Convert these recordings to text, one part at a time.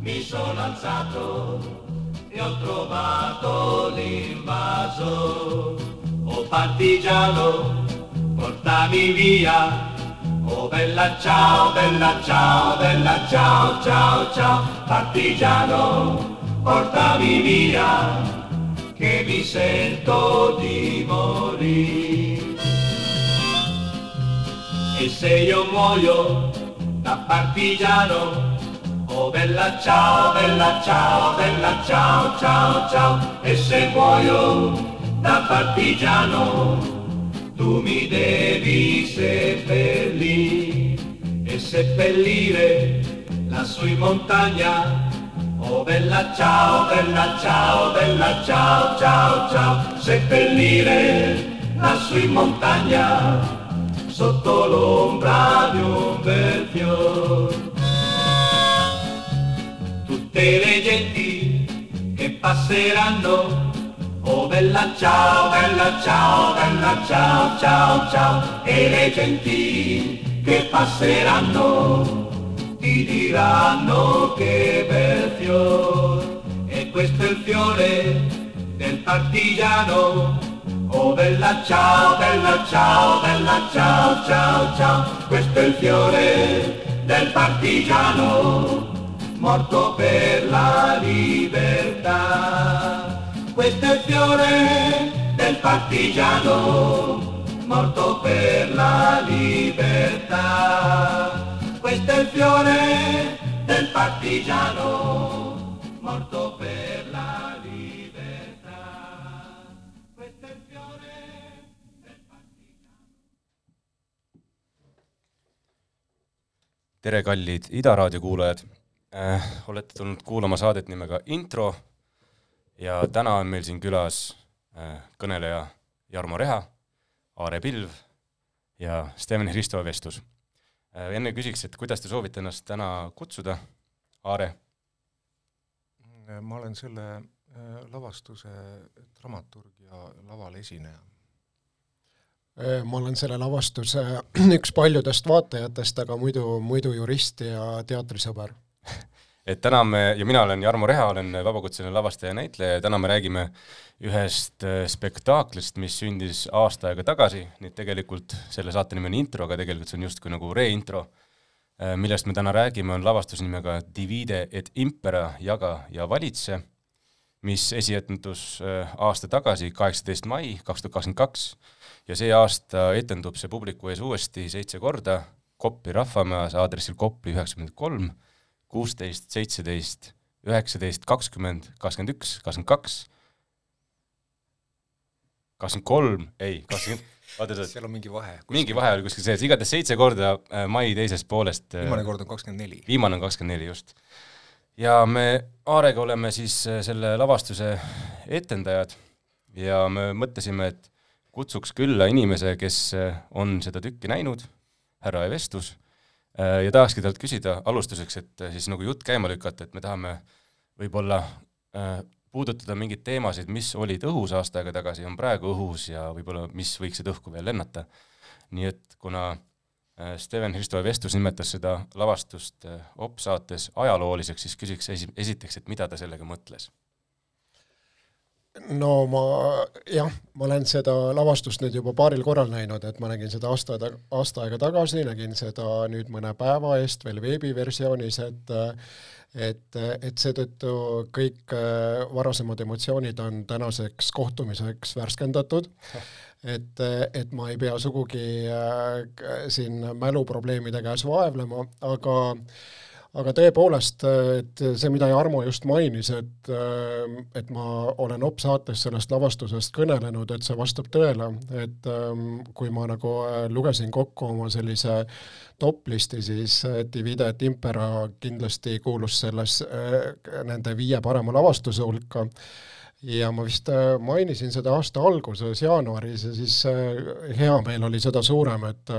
mi sono alzato e ho trovato l'invaso. Partigiano, portami via. Oh bella ciao, bella ciao, bella ciao, ciao, ciao. Partigiano, portami via, che mi sento di morire. E se io muoio da partigiano, oh bella ciao, bella ciao, bella ciao, ciao, ciao, e se muoio da partigiano, tu mi devi seppellire e seppellire lassù in montagna. Oh bella ciao, bella ciao, bella ciao, ciao, ciao, seppellire lassù in montagna sotto l'ombra di un bel fior. Tutte le genti che passeranno, oh bella ciao, bella ciao, bella ciao, ciao, ciao, e le genti che passeranno ti diranno che bel fior, e questo è il fiore del partigiano. Oh bella ciao, bella ciao, bella ciao, ciao, ciao, questo è il fiore del partigiano, morto per la libertà. Questo è il fiore del partigiano, morto per la libertà. Questo è il fiore del partigiano, morto per la libertà. tere, kallid Ida raadio kuulajad äh,! olete tulnud kuulama saadet nimega Intro ja täna on meil siin külas äh, kõneleja Jarmo Reha, Aare Pilv ja Steven Hristo vestlus äh,. enne küsiks, et kuidas te soovite ennast täna kutsuda, Aare? ma olen selle äh, lavastuse dramaturg ja laval esineja ma olen selle lavastuse üks paljudest vaatajatest, aga muidu, muidu jurist ja teatrisõber. et täna me, ja mina olen Jarmo Reha, olen vabakutseline lavastaja ja näitleja ja täna me räägime ühest äh, spektaaklist, mis sündis aasta aega tagasi, nii et tegelikult selle saate nimi on intro, aga tegelikult see on justkui nagu reintro, äh, millest me täna räägime, on lavastus nimega Divide et impera, jaga ja valitse, mis esietendus aasta tagasi, kaheksateist mai kaks tuhat kakskümmend kaks. Ja see aasta etendub see publiku ees uuesti seitse korda. Kopli rahvamajas aadressil Kopli üheksakümmend kolm, kuusteist, seitseteist, üheksateist, kakskümmend, kakskümmend üks, kakskümmend kaks, kakskümmend kolm, ei, kakskümmend, oota, oota. seal on mingi vahe. mingi vahe oli kuskil sees, igatahes seitse korda äh, mai teisest poolest. Äh, viimane kord on kakskümmend neli. viimane on kakskümmend neli, just. ja me Aarega oleme siis äh, selle lavastuse etendajad ja me mõtlesime, et kutsuks külla inimese, kes on seda tükki näinud, härra Evestus, ja tahakski talt küsida alustuseks, et äh, siis nagu jutt käima lükata, et me tahame võib-olla puudutada mingeid teemasid, mis olid õhus aasta aega tagasi, on praegu õhus ja võib-olla mis võiksid õhku veel lennata. nii et kuna Steven Hristo Evestus nimetas seda lavastust OP saates ajalooliseks, siis küsiks esi-, esiteks, et mida ta sellega mõtles no ma jah, ma olen seda lavastust nüüd juba paaril korral näinud, et ma nägin seda aasta, aasta aega tagasi, nägin seda nüüd mõne päeva eest veel veebiversioonis, et et, et seetõttu kõik äh, varasemad emotsioonid on tänaseks kohtumiseks värskendatud, et, et ma ei pea sugugi äh, siin mäluprobleemide käes vaevlema, aga äh, aga tõepoolest, et see, mida Jarmo just mainis, et, et ma olen OP saates sellest lavastusest kõnelenud, et see vastab tõele, et kui ma nagu lugesin kokku oma sellise top-listi, siis Divide et Impera kindlasti kuulus selles, nende viie parema lavastuse hulka ja ma vist äh, mainisin seda aasta alguses, jaanuaris ja siis äh, hea meel oli seda suurem, et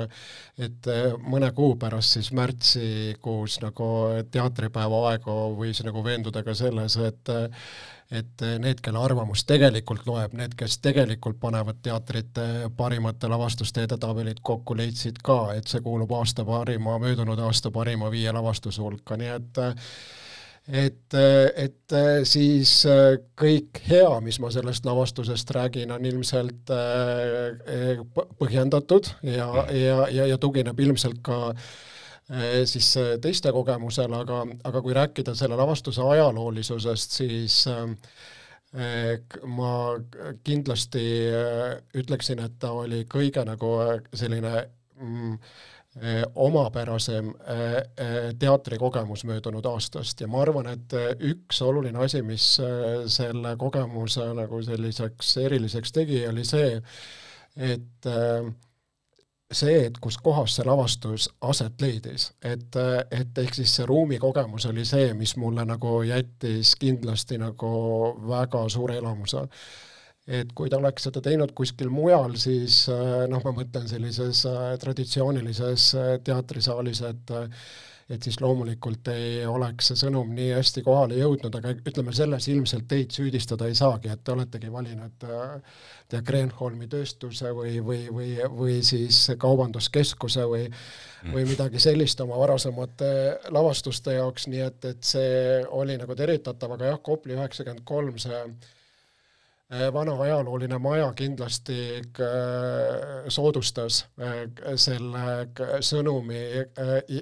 et äh, mõne kuu pärast siis märtsikuus nagu teatripäeva aegu võis nagu veenduda ka selles, et et need, kelle arvamus tegelikult loeb, need, kes tegelikult panevad teatrite parimate lavastuste edetabelid kokku, leidsid ka, et see kuulub aasta parima, möödunud aasta parima viie lavastuse hulka, nii et et, et siis kõik hea, mis ma sellest lavastusest räägin, on ilmselt eh, põhjendatud ja, ja, ja, ja tugineb ilmselt ka siis teiste kogemusel, aga, aga kui rääkida selle lavastuse ajaloolisusest, siis ma kindlasti ütleksin, et ta oli kõige nagu selline mm, omapärasem eh, eh, teatrikogemus möödunud aastast. Ja ma arvan, et üks oluline asi, mis selle kogemuse nagu selliseks eriliseks tegi, oli see, et see, et kus kohas see lavastus aset leidis, et, et ehk siis see ruumikogemus oli see, mis mulle nagu jättis kindlasti nagu väga suure elamuse et kui ta oleks seda teinud kuskil mujal, siis äh, noh, ma mõtlen sellises äh, traditsioonilises äh, teatrisaalis, et et siis loomulikult ei oleks see sõnum nii hästi kohale jõudnud, aga ütleme, selles ilmselt teid süüdistada ei saagi, et te oletegi valinud tea, Kreenholmi tööstuse või, või, või, või siis kaubanduskeskuse või mm. või midagi sellist oma varasemate lavastuste jaoks, nii et, et see oli nagu tervitatav, aga jah, Kopli üheksakümmend kolm, see vana ajalooline maja kindlasti äh, soodustas äh, selle sõnumi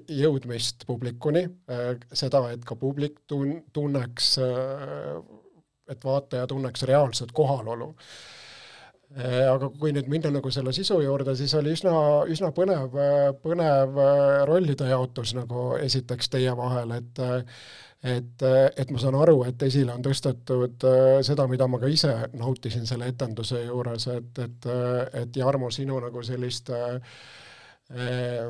jõudmist publikuni, seda, et ka publik tun-, tunneks, et vaataja tunneks reaalset kohalolu. Aga kui nüüd minna nagu selle sisu juurde, siis oli üsna, üsna põnev, põnev rollide jaotus nagu esiteks teie vahel, et et, et ma saan aru, et esile on tõstetud äh, seda, mida ma ka ise nautisin selle etenduse juures, et, et, et Jarmo, sinu nagu sellist eh,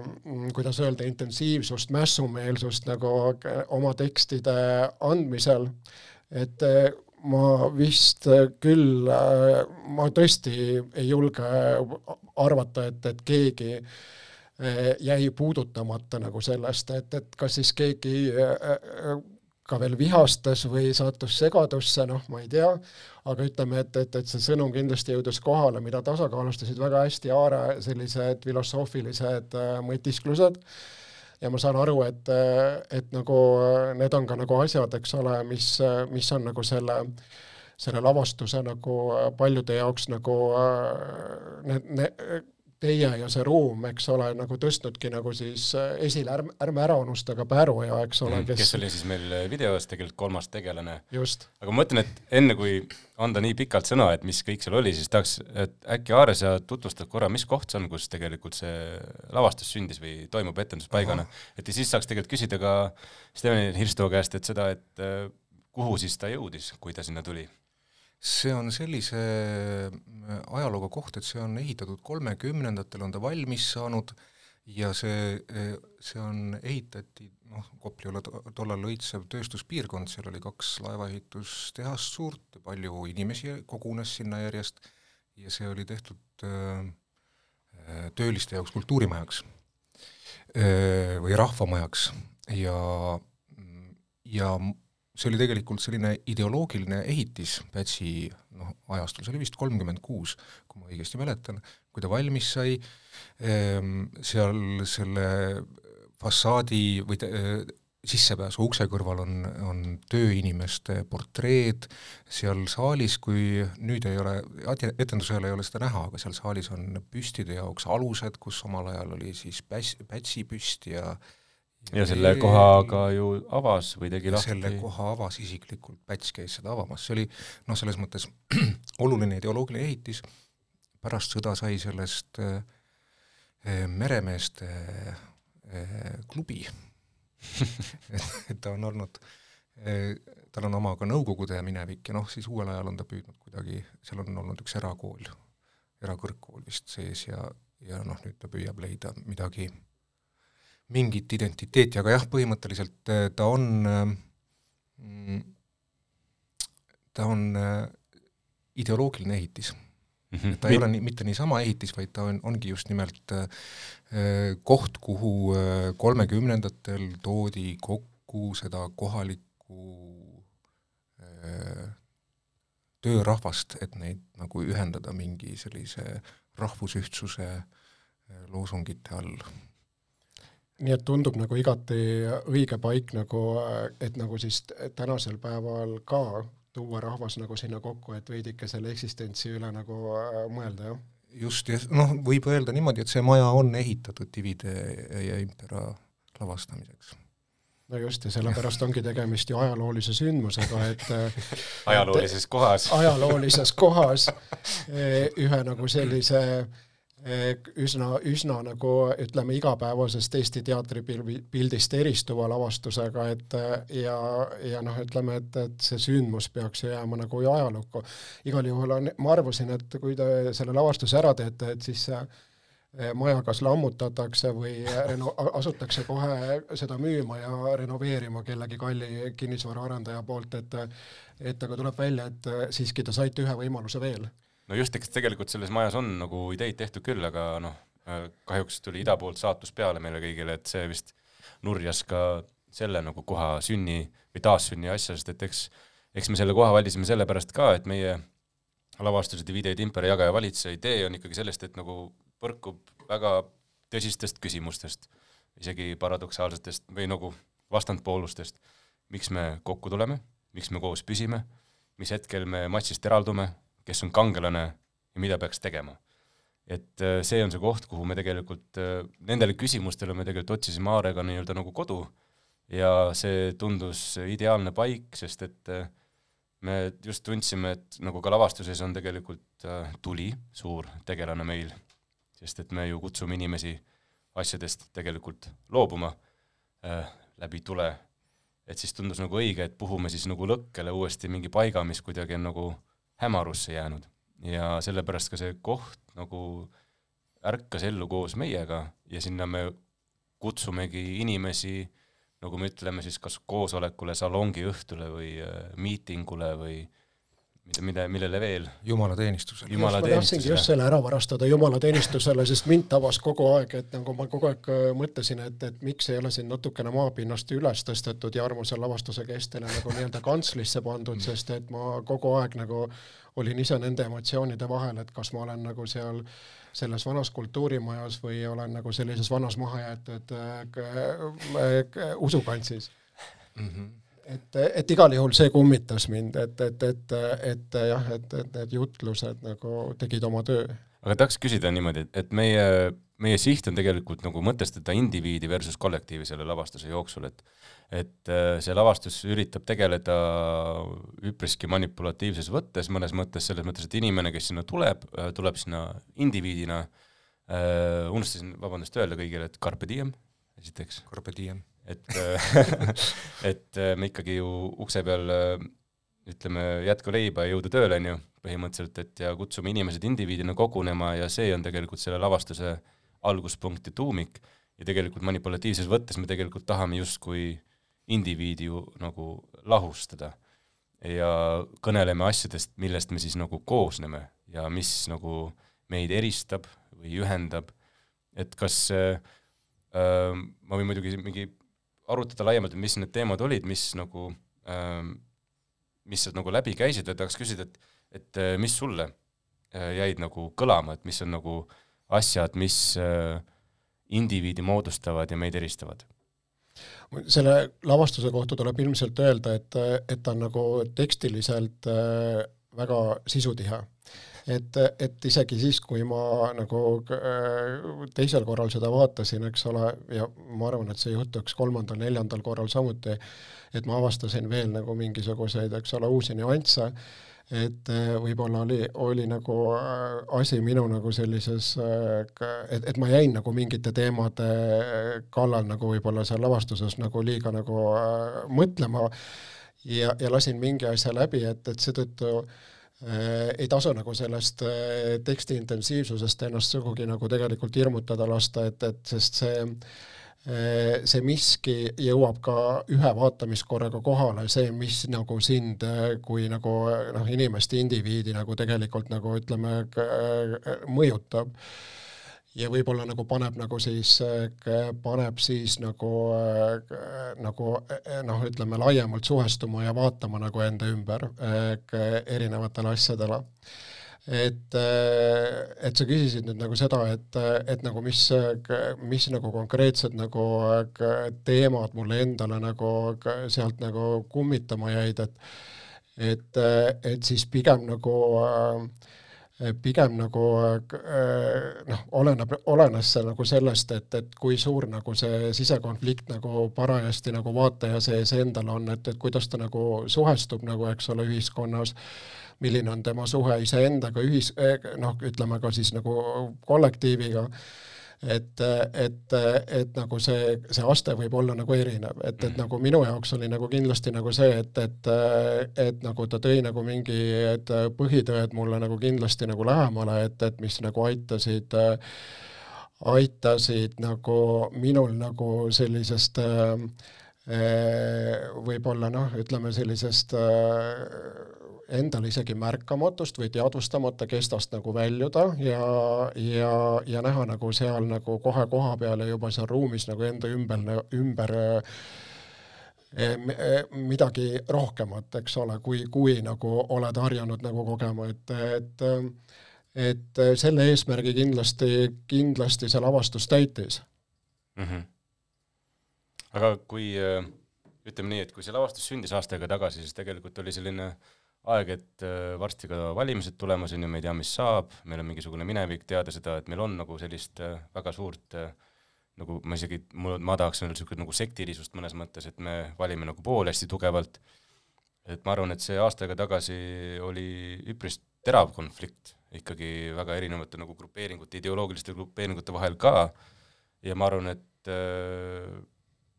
kuidas öelda, intensiivsust, mässumeelsust nagu oma tekstide andmisel, et ma vist küll, ma tõesti ei julge arvata, et, et keegi jäi puudutamata nagu sellest, et, et kas siis keegi ka veel vihastas või sattus segadusse, noh, ma ei tea, aga ütleme, et, et, et see sõnum kindlasti jõudis kohale, mida tasakaalustasid väga hästi Aare sellised filosoofilised äh, mõtisklused. Ja ma saan aru, et, et nagu need on ka nagu asjad, eks ole, mis, mis on nagu selle selle lavastuse nagu paljude jaoks nagu äh, need, need teie ja see ruum, eks ole, nagu tõstnudki nagu siis äh, esile, ärme, ärme ära unusta ka Päroja, eks ole, mm, kes kes oli siis meil videos tegelikult kolmas tegelane. aga ma mõtlen, et enne kui anda nii pikalt sõna, et mis kõik seal oli, siis tahaks, et äkki Aare, sa tutvustad korra, mis koht see on, kus tegelikult see lavastus sündis või toimub etenduspaigana, et ja siis saaks tegelikult küsida ka Steven Hirstoo käest, et seda, et äh, kuhu siis ta jõudis, kui ta sinna tuli see on sellise äh, ajalooga koht, et see on ehitatud kolmekümnendatel, on ta valmis saanud ja see, äh, see on, ehitati noh, Kopli oli tollal õitsev tööstuspiirkond, seal oli kaks laevaehitustehast suurt, palju inimesi kogunes sinna järjest ja see oli tehtud äh, tööliste jaoks kultuurimajaks või rahvamajaks ja, ja see oli tegelikult selline ideoloogiline ehitis Pätsi noh, ajastul, see oli vist kolmkümmend kuus, kui ma õigesti mäletan, kui ta valmis sai, ehm, seal selle fassaadi või te, sissepääsu ukse kõrval on, on tööinimeste portreed, seal saalis, kui nüüd ei ole, etenduse ajal ei ole seda näha, aga seal saalis on püstide jaoks alused, kus omal ajal oli siis Päts, Pätsi püst ja äh, ja selle koha ka ju avas või tegi lahti? selle koha avas isiklikult, Päts käis seda avamas, see oli noh, selles mõttes oluline ideoloogiline ehitis, pärast sõda sai sellest äh, meremeeste äh, klubi. Et, ta on olnud äh,, tal on oma ka Nõukogude minevik ja noh, siis uuel ajal on ta püüdnud kuidagi, seal on olnud üks erakool, erakõrgkool vist sees ja, ja noh, nüüd ta püüab leida midagi mingit identiteeti, aga jah, põhimõtteliselt äh, ta on, äh, ta on äh, ideoloogiline ehitis mm. -hmm. ta ei ole nii, mitte niisama ehitis, vaid ta on, ongi just nimelt äh, koht, kuhu äh, kolmekümnendatel toodi kokku seda kohalikku äh, töörahvast, et neid nagu ühendada mingi sellise rahvusühtsuse äh, loosungite all nii et tundub nagu igati õige paik nagu, et nagu siis tänasel päeval ka tuua rahvas nagu sinna kokku, et veidike selle eksistentsi üle nagu äh, mõelda, jah? just, ja noh, võib öelda niimoodi, et see maja on ehitatud Divide ja Impera lavastamiseks. no just, ja sellepärast ongi tegemist ju ajaloolise sündmusega, et ajaloolises kohas. ajaloolises kohas ühe nagu sellise äh, üsna, üsna nagu ütleme, igapäevasest Eesti teatripildist eristuva lavastusega, et ja, ja noh, ütleme, et, et see sündmus peaks ju jääma nagu ajalukku. igal juhul on, ma arvasin, et kui te selle lavastuse ära teete, et siis see eh, maja kas lammutatakse või reno-, asutakse kohe seda müüma ja renoveerima kellegi kalli kinnisvaraarendaja poolt, et et aga tuleb välja, et siiski te saite ühe võimaluse veel no just, eks tegelikult selles majas on nagu ideid tehtud küll, aga noh, kahjuks tuli ida poolt saatus peale meile kõigile, et see vist nurjas ka selle nagu koha sünni või taassünni asja, sest et eks, eks me selle koha valisime sellepärast ka, et meie lavastused ja videod Imperi jagaja valitseja idee on ikkagi sellest, et nagu põrkub väga tõsistest küsimustest, isegi paradoksaalsetest või nagu vastandpoolustest, miks me kokku tuleme, miks me koos püsime, mis hetkel me massist eraldume, kes on kangelane ja mida peaks tegema. et äh, see on see koht, kuhu me tegelikult, äh, nendele küsimustele me tegelikult otsisime Aarega nii-öelda nagu kodu. Ja see tundus ideaalne paik, sest et äh, me just tundsime, et nagu ka lavastuses on tegelikult tuli suur tegelane meil, sest et me ju kutsume inimesi asjadest tegelikult loobuma äh, läbi tule, et siis tundus nagu õige, et puhume siis nagu lõkkele uuesti mingi paiga, mis kuidagi on nagu hämarusse jäänud. Ja sellepärast ka see koht nagu ärkas ellu koos meiega ja sinna me kutsumegi inimesi, nagu me ütleme siis kas koosolekule, salongiõhtule või äh, miitingule või mida, mida, millele veel? jumalateenistusele. ma tahtsingi just selle ära varastada, jumalateenistusele, sest mind tabas kogu aeg, et nagu ma kogu aeg äh, mõtlesin, et, et miks ei ole siin natukene maapinnast üles tõstetud ja armsa lavastuse kestele nagu nii-öelda kantslisse pandud, sest et ma kogu aeg nagu olin ise nende emotsioonide vahel, et kas ma olen nagu seal selles vanas kultuurimajas või olen nagu sellises vanas mahajäetud äh, usukantsis mm. -hmm et, et igal juhul see kummitas mind, et, et, et, et jah, et, et need jutlused nagu tegid oma töö. aga tahaks küsida niimoodi, et meie, meie siht on tegelikult nagu mõtestada indiviidi versus kollektiivi selle lavastuse jooksul, et et äh, see lavastus üritab tegeleda üpriski manipulatiivses võttes, mõnes mõttes, selles mõttes, et inimene, kes sinna tuleb, äh, tuleb sinna indiviidina äh,, unustasin, vabandust, öelda kõigile, et carpe diem, esiteks. Carpe diem. Et et me ikkagi ju ukse peal ütleme, jätku leiba ja jõuda tööle, on ju, põhimõtteliselt, et ja kutsume inimesed indiviidina kogunema ja see on tegelikult selle lavastuse alguspunkt ja tuumik. Ja tegelikult manipulatiivses võttes me tegelikult tahame justkui indiviidi ju nagu lahustada ja kõneleme asjadest, millest me siis nagu koosneme ja mis nagu meid eristab või ühendab, et kas äh, ma võin muidugi mingi arutada laiemalt, et mis need teemad olid, mis nagu äh,, mis sealt nagu läbi käisid ja tahaks küsida, et et äh, mis sulle äh, jäid nagu kõlama, et mis on nagu asjad, mis äh, indiviidi moodustavad ja meid eristavad selle lavastuse kohta tuleb ilmselt öelda, et, et ta on nagu tekstiliselt äh, väga sisutihe. Et, et isegi siis, kui ma nagu äh, teisel korral seda vaatasin, eks ole, ja ma arvan, et see juhtuks kolmandal-neljandal korral samuti, et ma avastasin veel nagu mingisuguseid, eks ole, uusi nüansse et äh, võib-olla oli, oli nagu äh, asi minu nagu sellises, et, et ma jäin nagu mingite teemade kallal nagu võib-olla seal lavastuses nagu liiga nagu mõtlema ja, ja lasin mingi asja läbi, et, et seetõttu ei tasu nagu sellest äh, teksti intensiivsusest ennast sugugi nagu tegelikult hirmutada lasta, et, et sest see see miski jõuab ka ühe vaatamiskorraga kohale, see, mis nagu sind kui nagu noh, inimest, indiviidi nagu tegelikult nagu ütleme, mõjutab ja võib-olla nagu paneb nagu siis, paneb siis nagu, nagu noh, ütleme laiemalt suhestuma ja vaatama nagu enda ümber erinevatele asjadele. Et, et sa küsisid nüüd nagu seda, et, et nagu mis, mis nagu konkreetsed nagu teemad mulle endale nagu sealt nagu kummitama jäid, et et, et siis pigem nagu pigem nagu noh, oleneb, olenes see nagu sellest, et, et kui suur nagu see sisekonflikt nagu parajasti nagu vaataja sees endal on, et, et kuidas ta nagu suhestub nagu, eks ole, ühiskonnas milline on tema suhe iseendaga, ühis-, noh, ütleme ka siis nagu kollektiiviga, et, et, et nagu see, see aste võib olla nagu erinev, et, et nagu minu jaoks oli nagu kindlasti nagu see, et, et et nagu ta tõi nagu mingid põhitõed mulle nagu kindlasti nagu lähemale, et, et mis nagu aitasid aitasid nagu minul nagu sellisest võib-olla noh, ütleme sellisest endal isegi märkamatust või teadvustamata kestast nagu väljuda ja, ja, ja näha nagu seal nagu kohe koha peal ja juba seal ruumis nagu enda ümber, ümber e, e, midagi rohkemat, eks ole, kui, kui nagu oled harjunud nagu kogema, et, et et selle eesmärgi kindlasti, kindlasti see lavastus täitis mm. -hmm. aga kui ütleme nii, et kui see lavastus sündis aasta aega tagasi, siis tegelikult oli selline äh, aeg, et äh, varsti ka valimised tulemas on ju, me ei tea, mis saab, meil on mingisugune minevik, teada seda, et meil on nagu sellist äh, väga suurt äh, nagu ma isegi, mul, ma tahaks öelda niisugust nagu sektilisust mõnes mõttes, et me valime nagu pooli hästi tugevalt, et ma arvan, et see aasta aega tagasi oli üpris terav konflikt ikkagi väga erinevate nagu grupeeringute, ideoloogiliste grupeeringute vahel ka. Ja ma arvan, et äh,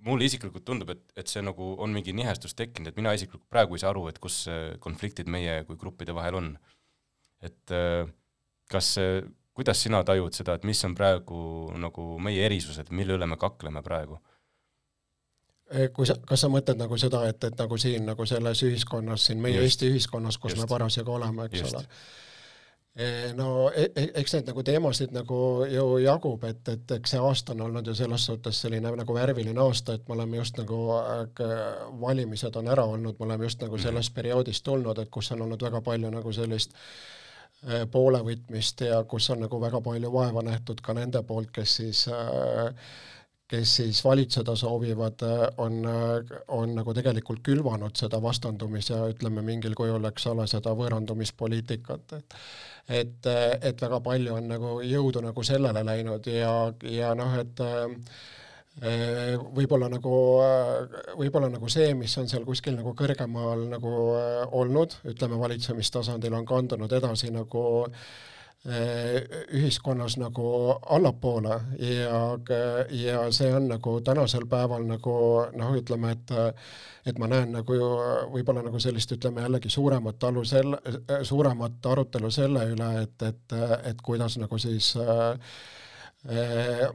mulle isiklikult tundub, et, et see nagu on mingi nihestus tekkinud, et mina isiklikult praegu ei saa aru, et kus konfliktid meie kui gruppide vahel on. et äh, kas, kuidas sina tajud seda, et mis on praegu nagu meie erisused, mille üle me kakleme praegu? Eh, kui sa, kas sa mõtled nagu seda, et, et nagu siin nagu selles ühiskonnas, siin meie just, Eesti ühiskonnas, kus just, me parasjagu oleme, eks just. ole no e, e, eks neid nagu teemasid nagu ju jagub, et, et eks see aasta on olnud ju selles suhtes selline nagu värviline aasta, et me oleme just nagu valimised on ära olnud, me oleme just nagu mhm. sellest perioodist tulnud, et kus on olnud väga palju nagu sellist poolevõtmist ja kus on nagu väga palju vaeva nähtud ka nende poolt, kes siis kes siis valitseda soovivad, on, on nagu tegelikult külvanud seda vastandumis- ja ütleme, mingil kujul, eks ole, seda võõrandumispoliitikat, et et, et väga palju on nagu jõudu nagu sellele läinud ja, ja noh, et võib-olla nagu, võib-olla nagu see, mis on seal kuskil nagu kõrgemal nagu olnud, ütleme valitsemistasandil, on kandunud edasi nagu eh, ühiskonnas nagu allapoole ja, ja see on nagu tänasel päeval nagu noh, ütleme, et et ma näen nagu võib-olla nagu sellist, ütleme jällegi suuremat alu selle, suuremat arutelu selle üle, et, et, et kuidas nagu siis äh,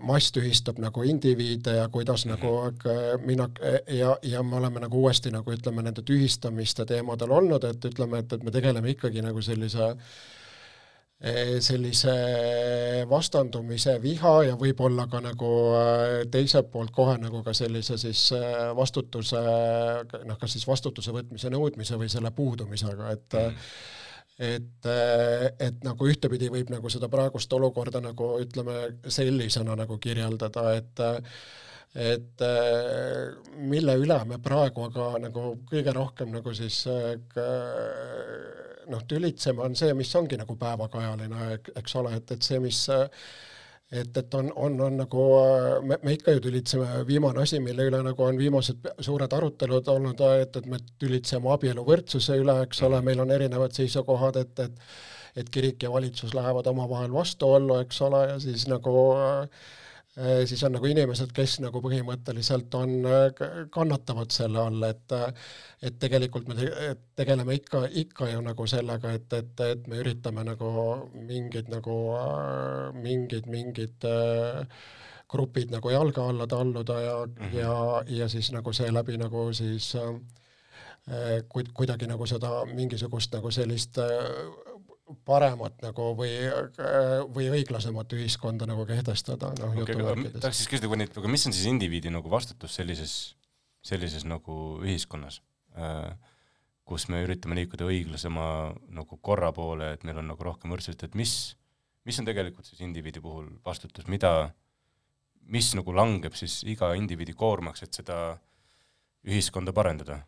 mass tühistab nagu indiviide ja kuidas mhm. nagu mina ja, ja me oleme nagu uuesti nagu ütleme, nende tühistamiste teemadel olnud, et ütleme, et, et me tegeleme ikkagi nagu sellise äh, Eh, sellise vastandumise viha ja võib-olla ka nagu eh, teiselt poolt kohe nagu ka sellise siis eh, vastutuse noh, kas siis vastutuse võtmise nõudmise või selle puudumisega, et mm. et, et nagu ühtepidi võib nagu seda praegust olukorda nagu ütleme sellisena nagu kirjeldada, et et mille üle me praegu aga nagu kõige rohkem nagu siis noh, tülitsema on see, mis ongi nagu päevakajaline, eks ole, et, et see, mis et, et on, on, on nagu, me, me ikka ju tülitseme, viimane asi, mille üle nagu on viimased suured arutelud olnud, et, et me tülitseme abieluvõrdsuse üle, eks ole, meil on erinevad seisukohad, et, et et kirik ja valitsus lähevad omavahel vastuollu, eks ole, ja siis nagu äh, siis on nagu inimesed, kes nagu põhimõtteliselt on, äh, kannatavad selle all, et et tegelikult me tegeleme ikka, ikka ju nagu sellega, et, et, et me üritame nagu mingeid nagu, äh, mingeid, mingeid grupid nagu jalge alla talluda ja mm, -hmm. ja, ja siis nagu seeläbi nagu siis äh, kuid-, kuidagi nagu seda mingisugust nagu sellist paremat nagu või, või õiglasemat ühiskonda nagu kehtestada, noh okay, jutuvärkides. tahaks siis küsida, aga mis on siis indiviidi nagu vastutus sellises, sellises nagu ühiskonnas, kus me üritame liikuda õiglasema nagu korra poole, et meil on nagu rohkem võrdsust, et mis, mis on tegelikult siis indiviidi puhul vastutus, mida, mis nagu langeb siis iga indiviidi koormaks, et seda ühiskonda parendada?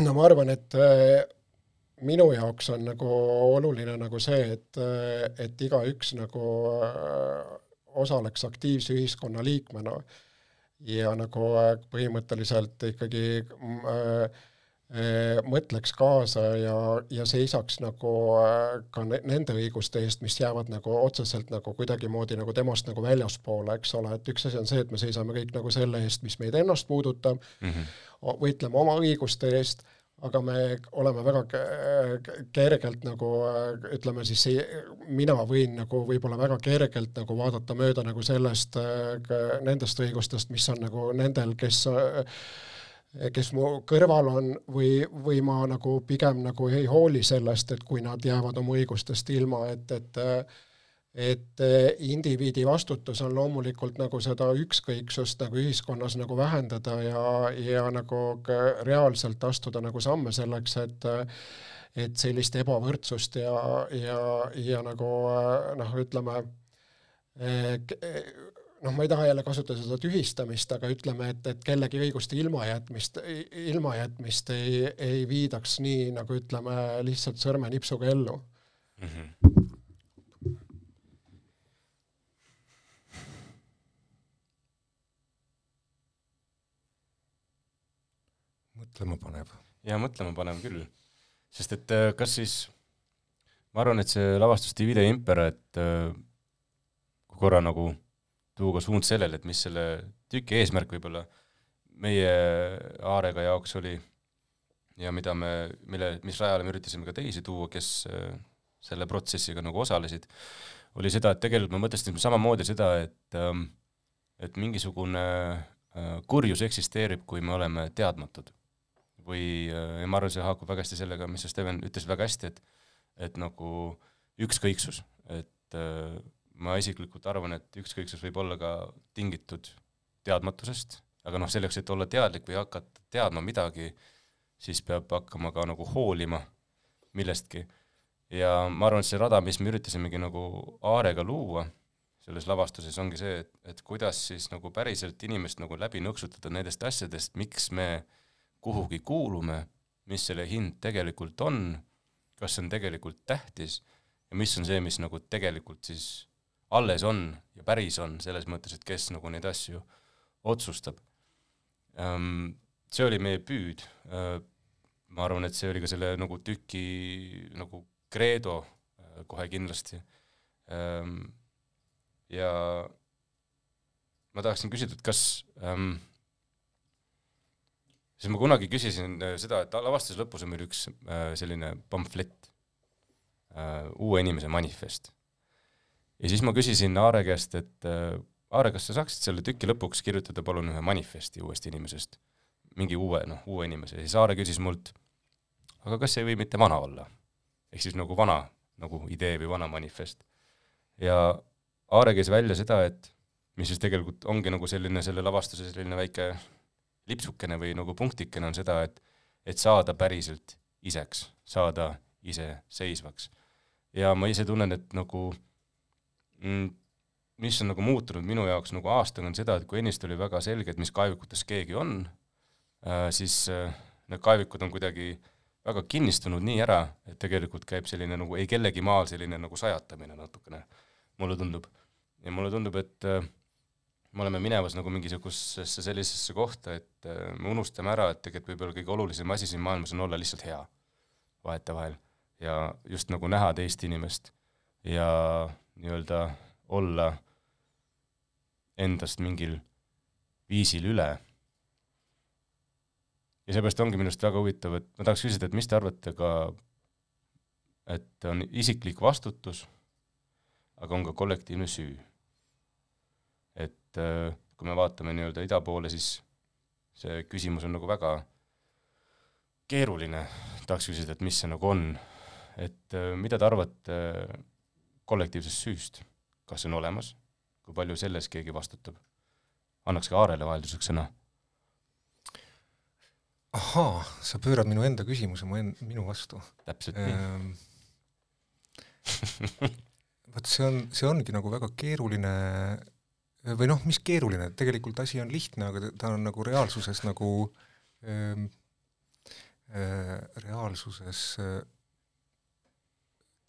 no ma arvan, et minu jaoks on nagu oluline nagu see, et, et igaüks nagu äh, osaleks aktiivse ühiskonna liikmena. Ja nagu äh, põhimõtteliselt ikkagi äh, äh, mõtleks kaasa ja, ja seisaks nagu ka ne, nende õiguste eest, mis jäävad nagu otseselt nagu kuidagimoodi nagu temast nagu väljaspoole, eks ole, et üks asi on see, et me seisame kõik nagu selle eest, mis meid ennast puudutab. Mm, -hmm. võitleme oma õiguste eest aga me oleme väga kergelt nagu ütleme siis, mina võin nagu võib-olla väga kergelt nagu vaadata mööda nagu sellest, nendest õigustest, mis on nagu nendel, kes kes mu kõrval on või, või ma nagu pigem nagu ei hooli sellest, et kui nad jäävad oma õigustest ilma, et, et et eh, indiviidi vastutus on loomulikult nagu seda ükskõiksust nagu ühiskonnas nagu vähendada ja, ja nagu reaalselt astuda nagu samme selleks, et et sellist ebavõrdsust ja, ja, ja nagu noh, ütleme eh, noh, ma ei taha jälle kasutada seda tühistamist, aga ütleme, et, et kellegi õiguste ilmajätmist, ilmajätmist ei, ei viidaks nii, nagu ütleme, lihtsalt sõrmenipsuga ellu mm. -hmm mõtlema panev. jaa, mõtlema panev küll. sest et äh, kas siis, ma arvan, et see lavastus Divide Impera, et äh, kui korra nagu tuua suund sellele, et mis selle tüki eesmärk võib-olla meie Aarega jaoks oli ja mida me, mille, mis rajale me üritasime ka teisi tuua, kes äh, selle protsessiga nagu osalesid, oli seda, et tegelikult me mõtlesime samamoodi seda, et ähm, et mingisugune kurjus eksisteerib, kui me oleme teadmatud või ja ma arvan, see haakub väga hästi sellega, mis Steven, ütlesid väga hästi, et et nagu ükskõiksus, et äh, ma isiklikult arvan, et ükskõiksus võib olla ka tingitud teadmatusest, aga noh, selleks, et olla teadlik või hakata teadma midagi, siis peab hakkama ka nagu hoolima millestki. ja ma arvan, et see rada, mis me üritasimegi nagu Aarega luua, selles lavastuses ongi see, et, et kuidas siis nagu päriselt inimest nagu läbi nõksutada nendest asjadest, miks me äh, kuhugi kuulume, mis selle hind tegelikult on, kas see on tegelikult tähtis ja mis on see, mis nagu tegelikult siis alles on ja päris on, selles mõttes, et kes nagu neid asju otsustab. Ehm, see oli meie püüd, ehm, ma arvan, et see oli ka selle nagu tüki nagu kreedo ehm, kohe kindlasti. ja ma tahaksin küsida, et kas ähm, siis ma kunagi küsisin äh, seda, et lavastuse lõpus on meil üks äh, selline pamflett, äh, uue inimese manifest. ja siis ma küsisin Aare käest, et Aare, kas sa saaksid selle tüki lõpuks kirjutada palun ühe manifesti uuest inimesest, mingi uue, noh, uue inimese, ja siis Aare küsis mult, aga kas ei või mitte vana olla? ehk siis nagu vana nagu idee või vana manifest. ja Aare käis välja seda, et mis siis tegelikult ongi nagu selline selle lavastuse selline väike lipsukene või nagu punktikene on seda, et et saada päriselt iseks, saada iseseisvaks. ja ma ise tunnen, et nagu mm, mis on nagu muutunud minu jaoks nagu aastaga, on seda, et kui ennist oli väga selge, et mis kaevikutes keegi on äh,, siis äh, need kaevikud on kuidagi väga kinnistunud nii ära, et tegelikult käib selline nagu ei kellegi maal selline nagu sajatamine natukene, mulle tundub. ja mulle tundub, et äh, me oleme minemas nagu mingisugusesse sellisesse kohta, et äh, me unustame ära, et tegelikult võib-olla kõige olulisem asi siin maailmas on olla lihtsalt hea vahetevahel ja just nagu näha teist inimest ja nii-öelda olla endast mingil viisil üle. ja seepärast ongi minu arust väga huvitav, et ma tahaks küsida, et mis te arvate ka, et on isiklik vastutus, aga on ka kollektiivne süü et äh, kui me vaatame nii-öelda ida poole, siis see küsimus on nagu väga keeruline, tahaks küsida, et mis see nagu on, et äh, mida te arvate kollektiivsest süüst, kas see on olemas, kui palju selles keegi vastutab? annaks ka Aarele vahelduseks sõna. ahaa, sa pöörad minu enda küsimuse mu en-, minu vastu. täpselt nii Ehm, vot see on, see ongi nagu väga keeruline või noh, mis keeruline, tegelikult asi on lihtne, aga ta- on nagu reaalsuses nagu ähm, äh, reaalsuses äh,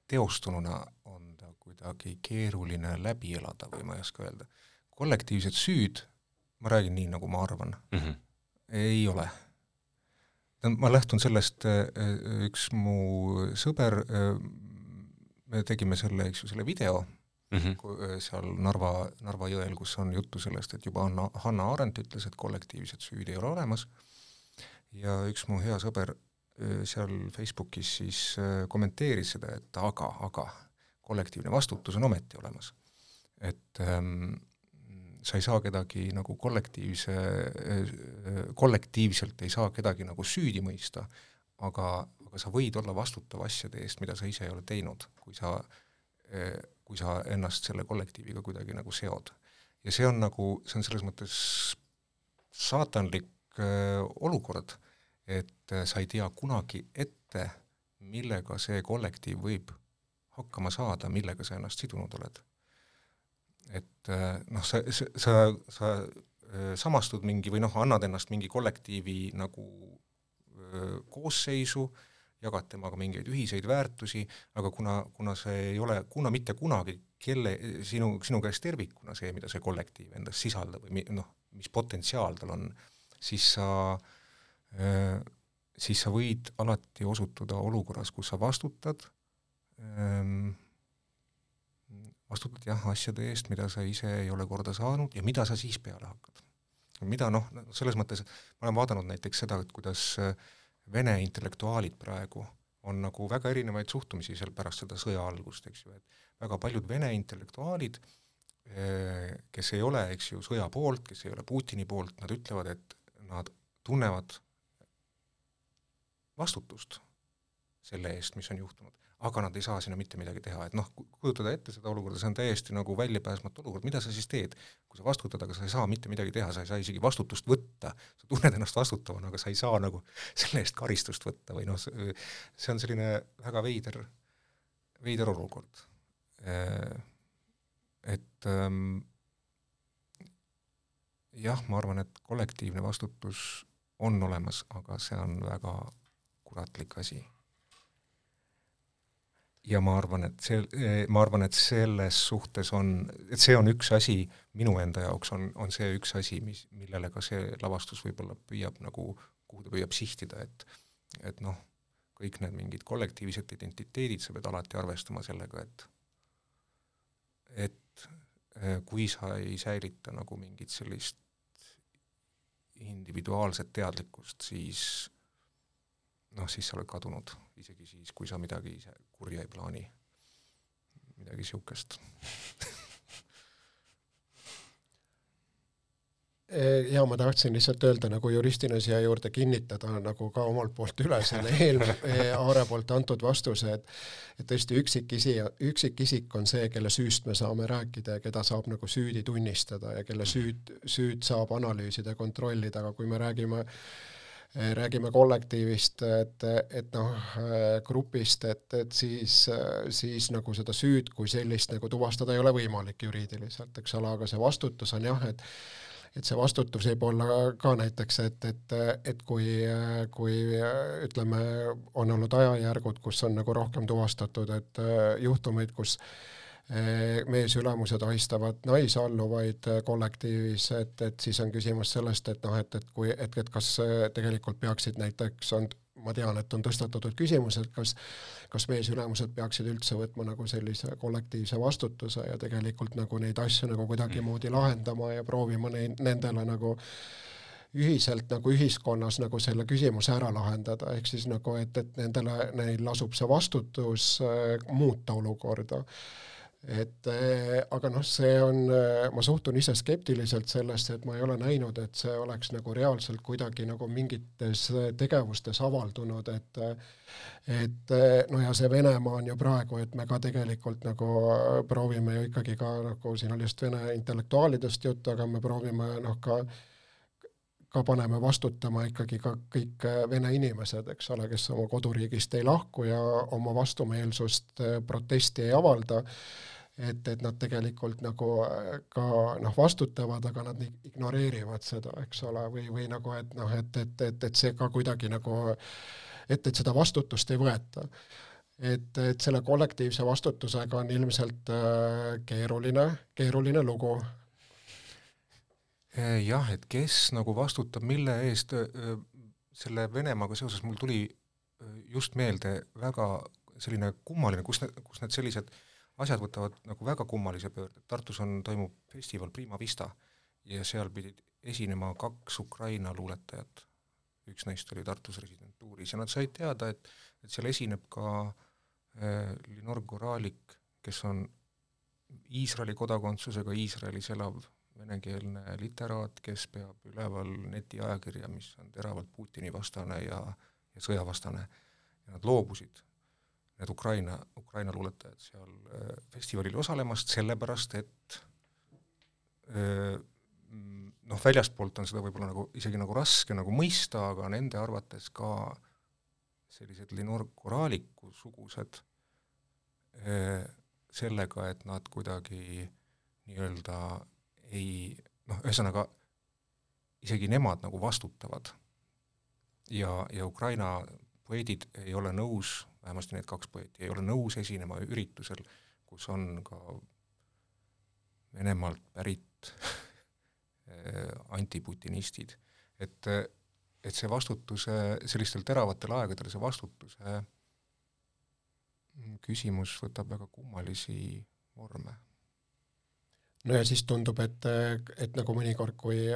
teostununa on ta kuidagi keeruline läbi elada või ma ei oska öelda. kollektiivsed süüd, ma räägin nii, nagu ma arvan, mm. -hmm. ei ole. ma lähtun sellest, üks mu sõber, me tegime selle, eks ju, selle video Mm -hmm. seal Narva, Narva jõel, kus on juttu sellest, et juba Hanna, Hanna Arendt ütles, et kollektiivset süüd ei ole olemas, ja üks mu hea sõber seal Facebookis siis kommenteeris seda, et aga, aga kollektiivne vastutus on ometi olemas. et ähm, sa ei saa kedagi nagu kollektiivse, kollektiivselt ei saa kedagi nagu süüdi mõista, aga, aga sa võid olla vastutav asjade eest, mida sa ise ei ole teinud, kui sa, kui sa ennast selle kollektiiviga kuidagi nagu seod. ja see on nagu, see on selles mõttes saatanlik äh, olukord, et äh, sa ei tea kunagi ette, millega see kollektiiv võib hakkama saada, millega sa ennast sidunud oled. et äh, noh, sa, sa, sa, sa äh, samastud mingi või noh, annad ennast mingi kollektiivi nagu öö, koosseisu, jagad temaga mingeid ühiseid väärtusi, aga kuna, kuna see ei ole, kuna mitte kunagi kelle, sinu, sinu käes tervikuna see, mida see kollektiiv endas sisaldab või mi-, noh, mis potentsiaal tal on, siis sa öö, siis sa võid alati osutuda olukorras, kus sa vastutad, vastutad jah, asjade eest, mida sa ise ei ole korda saanud ja mida sa siis peale hakkad. mida noh, selles mõttes, ma olen vaadanud näiteks seda, et kuidas äh, Vene intellektuaalid praegu on nagu väga erinevaid suhtumisi seal pärast seda sõja algust, eks ju, et väga paljud Vene intellektuaalid, kes ei ole, eks ju, sõja poolt, kes ei ole Putini poolt, nad ütlevad, et nad tunnevad vastutust selle eest, mis on juhtunud, aga nad ei saa sinna mitte midagi teha, et noh, kujutada ette seda olukorda, see on täiesti nagu väljapääsmatu olukord, mida sa siis teed? kui sa vastutad, aga sa ei saa mitte midagi teha, sa ei saa isegi vastutust võtta, sa tunned ennast vastutavana, aga sa ei saa nagu selle eest karistust võtta või noh, see on selline väga veider, veider olukord. Et ähm, jah, ma arvan, et kollektiivne vastutus on olemas, aga see on väga kuratlik asi ja ma arvan, et see, ma arvan, et selles suhtes on, et see on üks asi, minu enda jaoks on, on see üks asi, mis, millele ka see lavastus võib-olla püüab nagu, kuhu ta püüab sihtida, et et noh, kõik need mingid kollektiivsed identiteedid, sa pead alati arvestama sellega, et et kui sa ei säilita nagu mingit sellist individuaalset teadlikkust, siis noh, siis sa oled kadunud, isegi siis, kui sa midagi ise kurja ei plaani, midagi niisugust jaa, ma tahtsin lihtsalt öelda nagu juristina siia juurde kinnitada nagu ka omalt poolt üle selle eel-, Aare poolt antud vastuse, et et tõesti üksikisi, üksikisik on see, kelle süüst me saame rääkida ja keda saab nagu süüdi tunnistada ja kelle süüd, süüd saab analüüsida ja kontrollida, aga kui me räägime räägime kollektiivist, et, et noh, grupist, et, et siis, siis nagu seda süüd kui sellist nagu tuvastada ei ole võimalik juriidiliselt, eks ole, aga see vastutus on jah, et et see vastutus võib olla ka näiteks, et, et, et kui, kui ütleme, on olnud ajajärgud, kus on nagu rohkem tuvastatud, et juhtumeid, kus meesülemused ahistavad naisalluvaid kollektiivis, et, et siis on küsimus sellest, et noh, et, et kui, et, et kas tegelikult peaksid näiteks, on, ma tean, et on tõstatatud küsimus, et kas kas meesülemused peaksid üldse võtma nagu sellise kollektiivse vastutuse ja tegelikult nagu neid asju nagu kuidagimoodi lahendama ja proovima neid, nendele nagu ühiselt nagu ühiskonnas nagu selle küsimuse ära lahendada, ehk siis nagu, et, et nendele, neil lasub see vastutus äh, muuta olukorda et eh, aga noh, see on, eh, ma suhtun ise skeptiliselt sellesse, et ma ei ole näinud, et see oleks nagu reaalselt kuidagi nagu mingites tegevustes avaldunud, et et no ja see Venemaa on ju praegu, et me ka tegelikult nagu proovime ju ikkagi ka nagu siin oli just Vene intellektuaalidest juttu, aga me proovime noh, ka ka paneme vastutama ikkagi ka kõik vene inimesed, eks ole, kes oma koduriigist ei lahku ja oma vastumeelsust, protesti ei avalda et, et nad tegelikult nagu äh, ka noh, vastutavad, aga nad ignoreerivad seda, eks ole, või, või nagu et noh, et, et, et, et see ka kuidagi nagu, et, et seda vastutust ei võeta. et, et selle kollektiivse vastutusega on ilmselt äh, keeruline, keeruline lugu. Äh, jah, et kes nagu vastutab mille eest, selle Venemaaga seoses mul tuli just meelde väga selline kummaline, kus need, kus need sellised asjad võtavad nagu väga kummalise pöörde, Tartus on, toimub festival Prima Vista ja seal pidid esinema kaks Ukraina luuletajat, üks neist oli Tartus residentuuris ja nad said teada, et, et seal esineb ka äh, Linor Goralik, kes on Iisraeli kodakondsusega Iisraelis elav venekeelne literaat, kes peab üleval netiajakirja, mis on teravalt Putini vastane ja, ja sõjavastane. ja nad loobusid need Ukraina, Ukraina luuletajad seal äh, festivalil osalemast, sellepärast et äh, noh, väljastpoolt on seda võib-olla nagu isegi nagu raske nagu mõista, aga nende arvates ka sellised Linor Koraliku sugused äh, sellega, et nad kuidagi nii-öelda ei noh, ühesõnaga isegi nemad nagu vastutavad. ja, ja Ukraina poeedid ei ole nõus vähemasti need kaks poeeti, ei ole nõus esinema üritusel, kus on ka Venemaalt pärit antiputinistid. et, et see vastutuse, sellistel teravatel aegadel see vastutuse küsimus võtab väga kummalisi vorme. No ja siis tundub, et, et nagu mõnikord, kui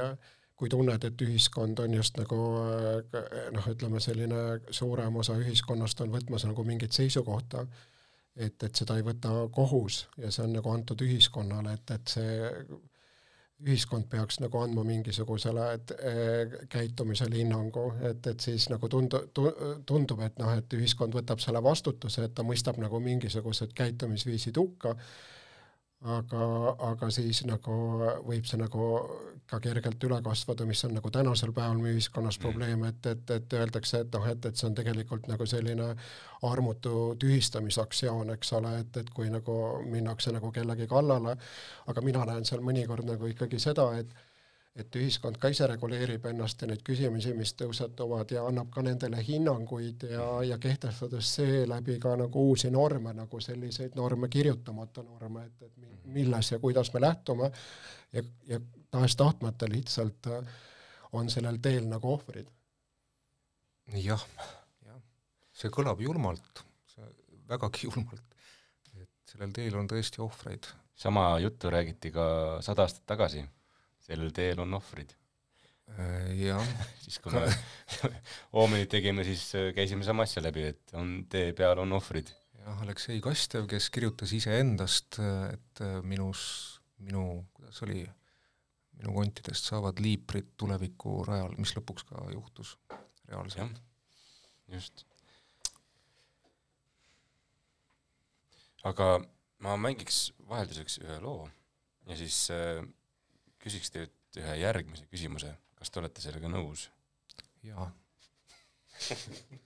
kui tunned, et ühiskond on just nagu noh, ütleme selline suurem osa ühiskonnast on võtmas nagu mingit seisukohta, et, et seda ei võta kohus ja see on nagu antud ühiskonnale, et, et see ühiskond peaks nagu andma mingisugusele et, käitumisele hinnangu, et, et siis nagu tundu-, tundub, et noh, et ühiskond võtab selle vastutuse, et ta mõistab nagu mingisugused käitumisviisid hukka, aga, aga siis nagu võib see nagu ka kergelt üle kasvada, mis on nagu tänasel päeval meie ühiskonnas mm. probleem, et, et, et öeldakse, et noh, et, et see on tegelikult nagu selline armutu tühistamisaktsioon, eks ole, et, et kui nagu minnakse nagu kellegi kallale, aga mina näen seal mõnikord nagu ikkagi seda, et et ühiskond ka ise reguleerib ennast ja neid küsimusi, mis tõusetuvad ja annab ka nendele hinnanguid ja, ja kehtestades seeläbi ka nagu uusi norme, nagu selliseid norme, kirjutamata norme, et, et mhm. milles ja kuidas me lähtume ja, ja tahes-tahtmata lihtsalt äh, on sellel teel nagu ohvrid. jah, jah, see kõlab julmalt, see vägagi julmalt, et sellel teel on tõesti ohvreid. sama juttu räägiti ka sada aastat tagasi sellel teel on ohvrid. Äh, jah. siis kui me oomenit tegime, siis äh, käisime sama asja läbi, et on tee peal on ohvrid. jah, Aleksei Kastev, kes kirjutas iseendast, et äh, minus, minu, kuidas oli, minu kontidest saavad liiprid tuleviku rajal, mis lõpuks ka juhtus reaalselt. just. aga ma mängiks vahelduseks ühe loo ja siis äh, küsiks teilt ühe järgmise küsimuse, kas te olete sellega nõus? jaa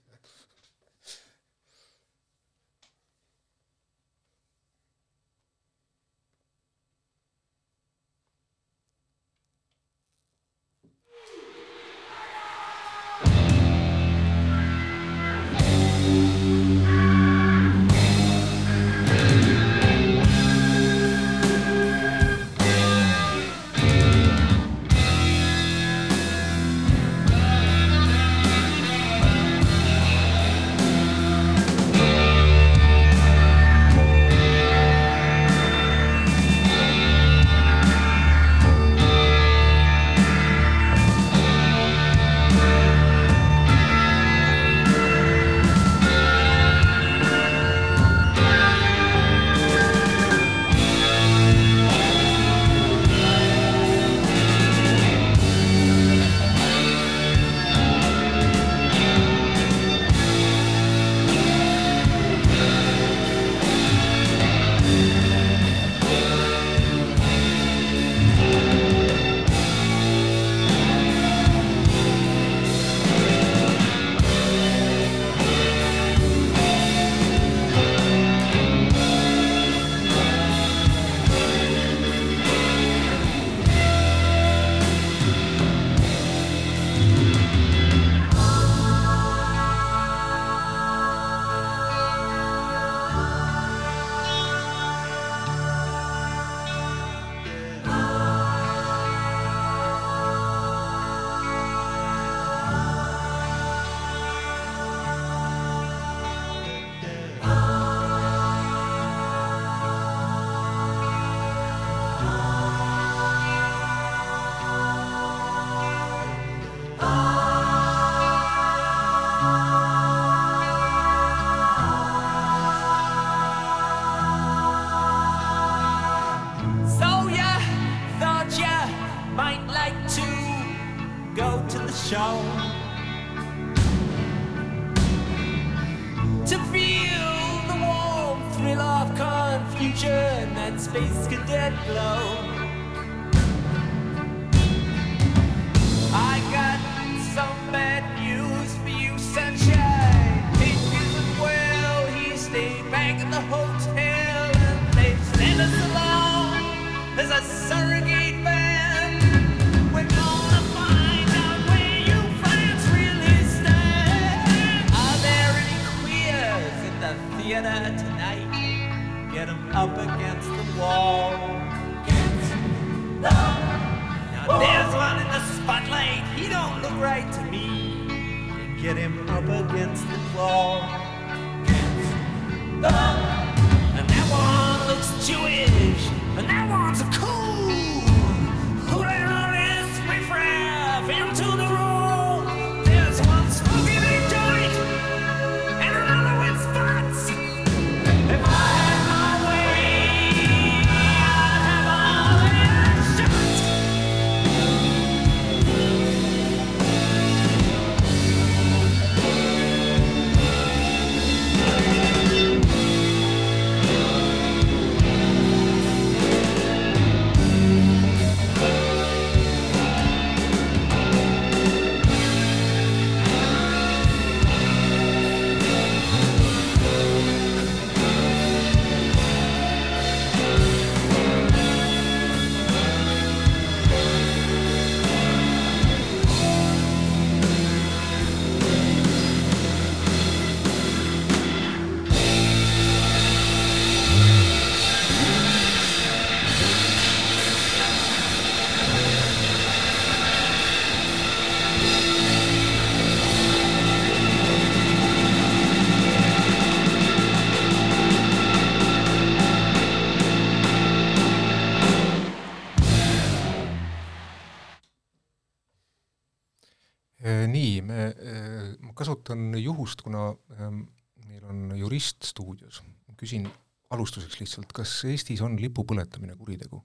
juhust, kuna ähm, meil on jurist stuudios, küsin alustuseks lihtsalt, kas Eestis on lipu põletamine kuritegu?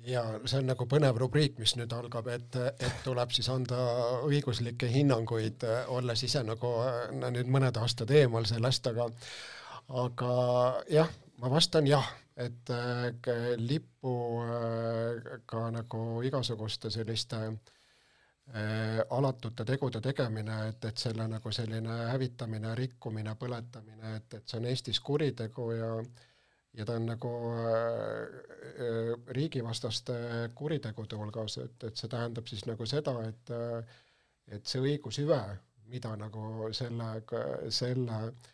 ja see on nagu põnev rubriik, mis nüüd algab, et, et tuleb siis anda õiguslikke hinnanguid, olles ise nagu no nüüd mõned aastad eemal sellest, aga aga jah, ma vastan jah, et äh, lipu äh, ka nagu igasuguste selliste äh, alatute tegude tegemine, et, et selle nagu selline hävitamine, rikkumine, põletamine, et, et see on Eestis kuritegu ja ja ta on nagu äh, äh, riigivastaste kuritegude hulgas, et, et see tähendab siis nagu seda, et äh, et see õigushüve, mida nagu selle, selle äh,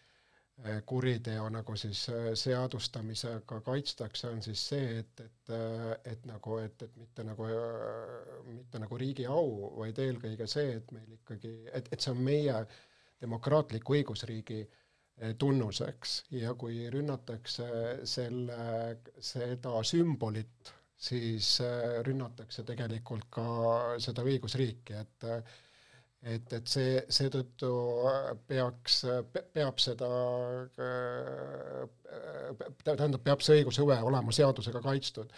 kuriteo nagu siis äh, seadustamisega kaitstakse, on siis see, et, et äh, et nagu, et, et mitte nagu, mitte nagu riigi au, vaid eelkõige see, et meil ikkagi, et, et see on meie demokraatliku õigusriigi eh, tunnuseks. Ja kui rünnatakse selle, seda sümbolit, siis eh, rünnatakse tegelikult ka seda õigusriiki, et et, et see, seetõttu peaks, peab seda, tähendab, peab see õigushüve olema seadusega kaitstud.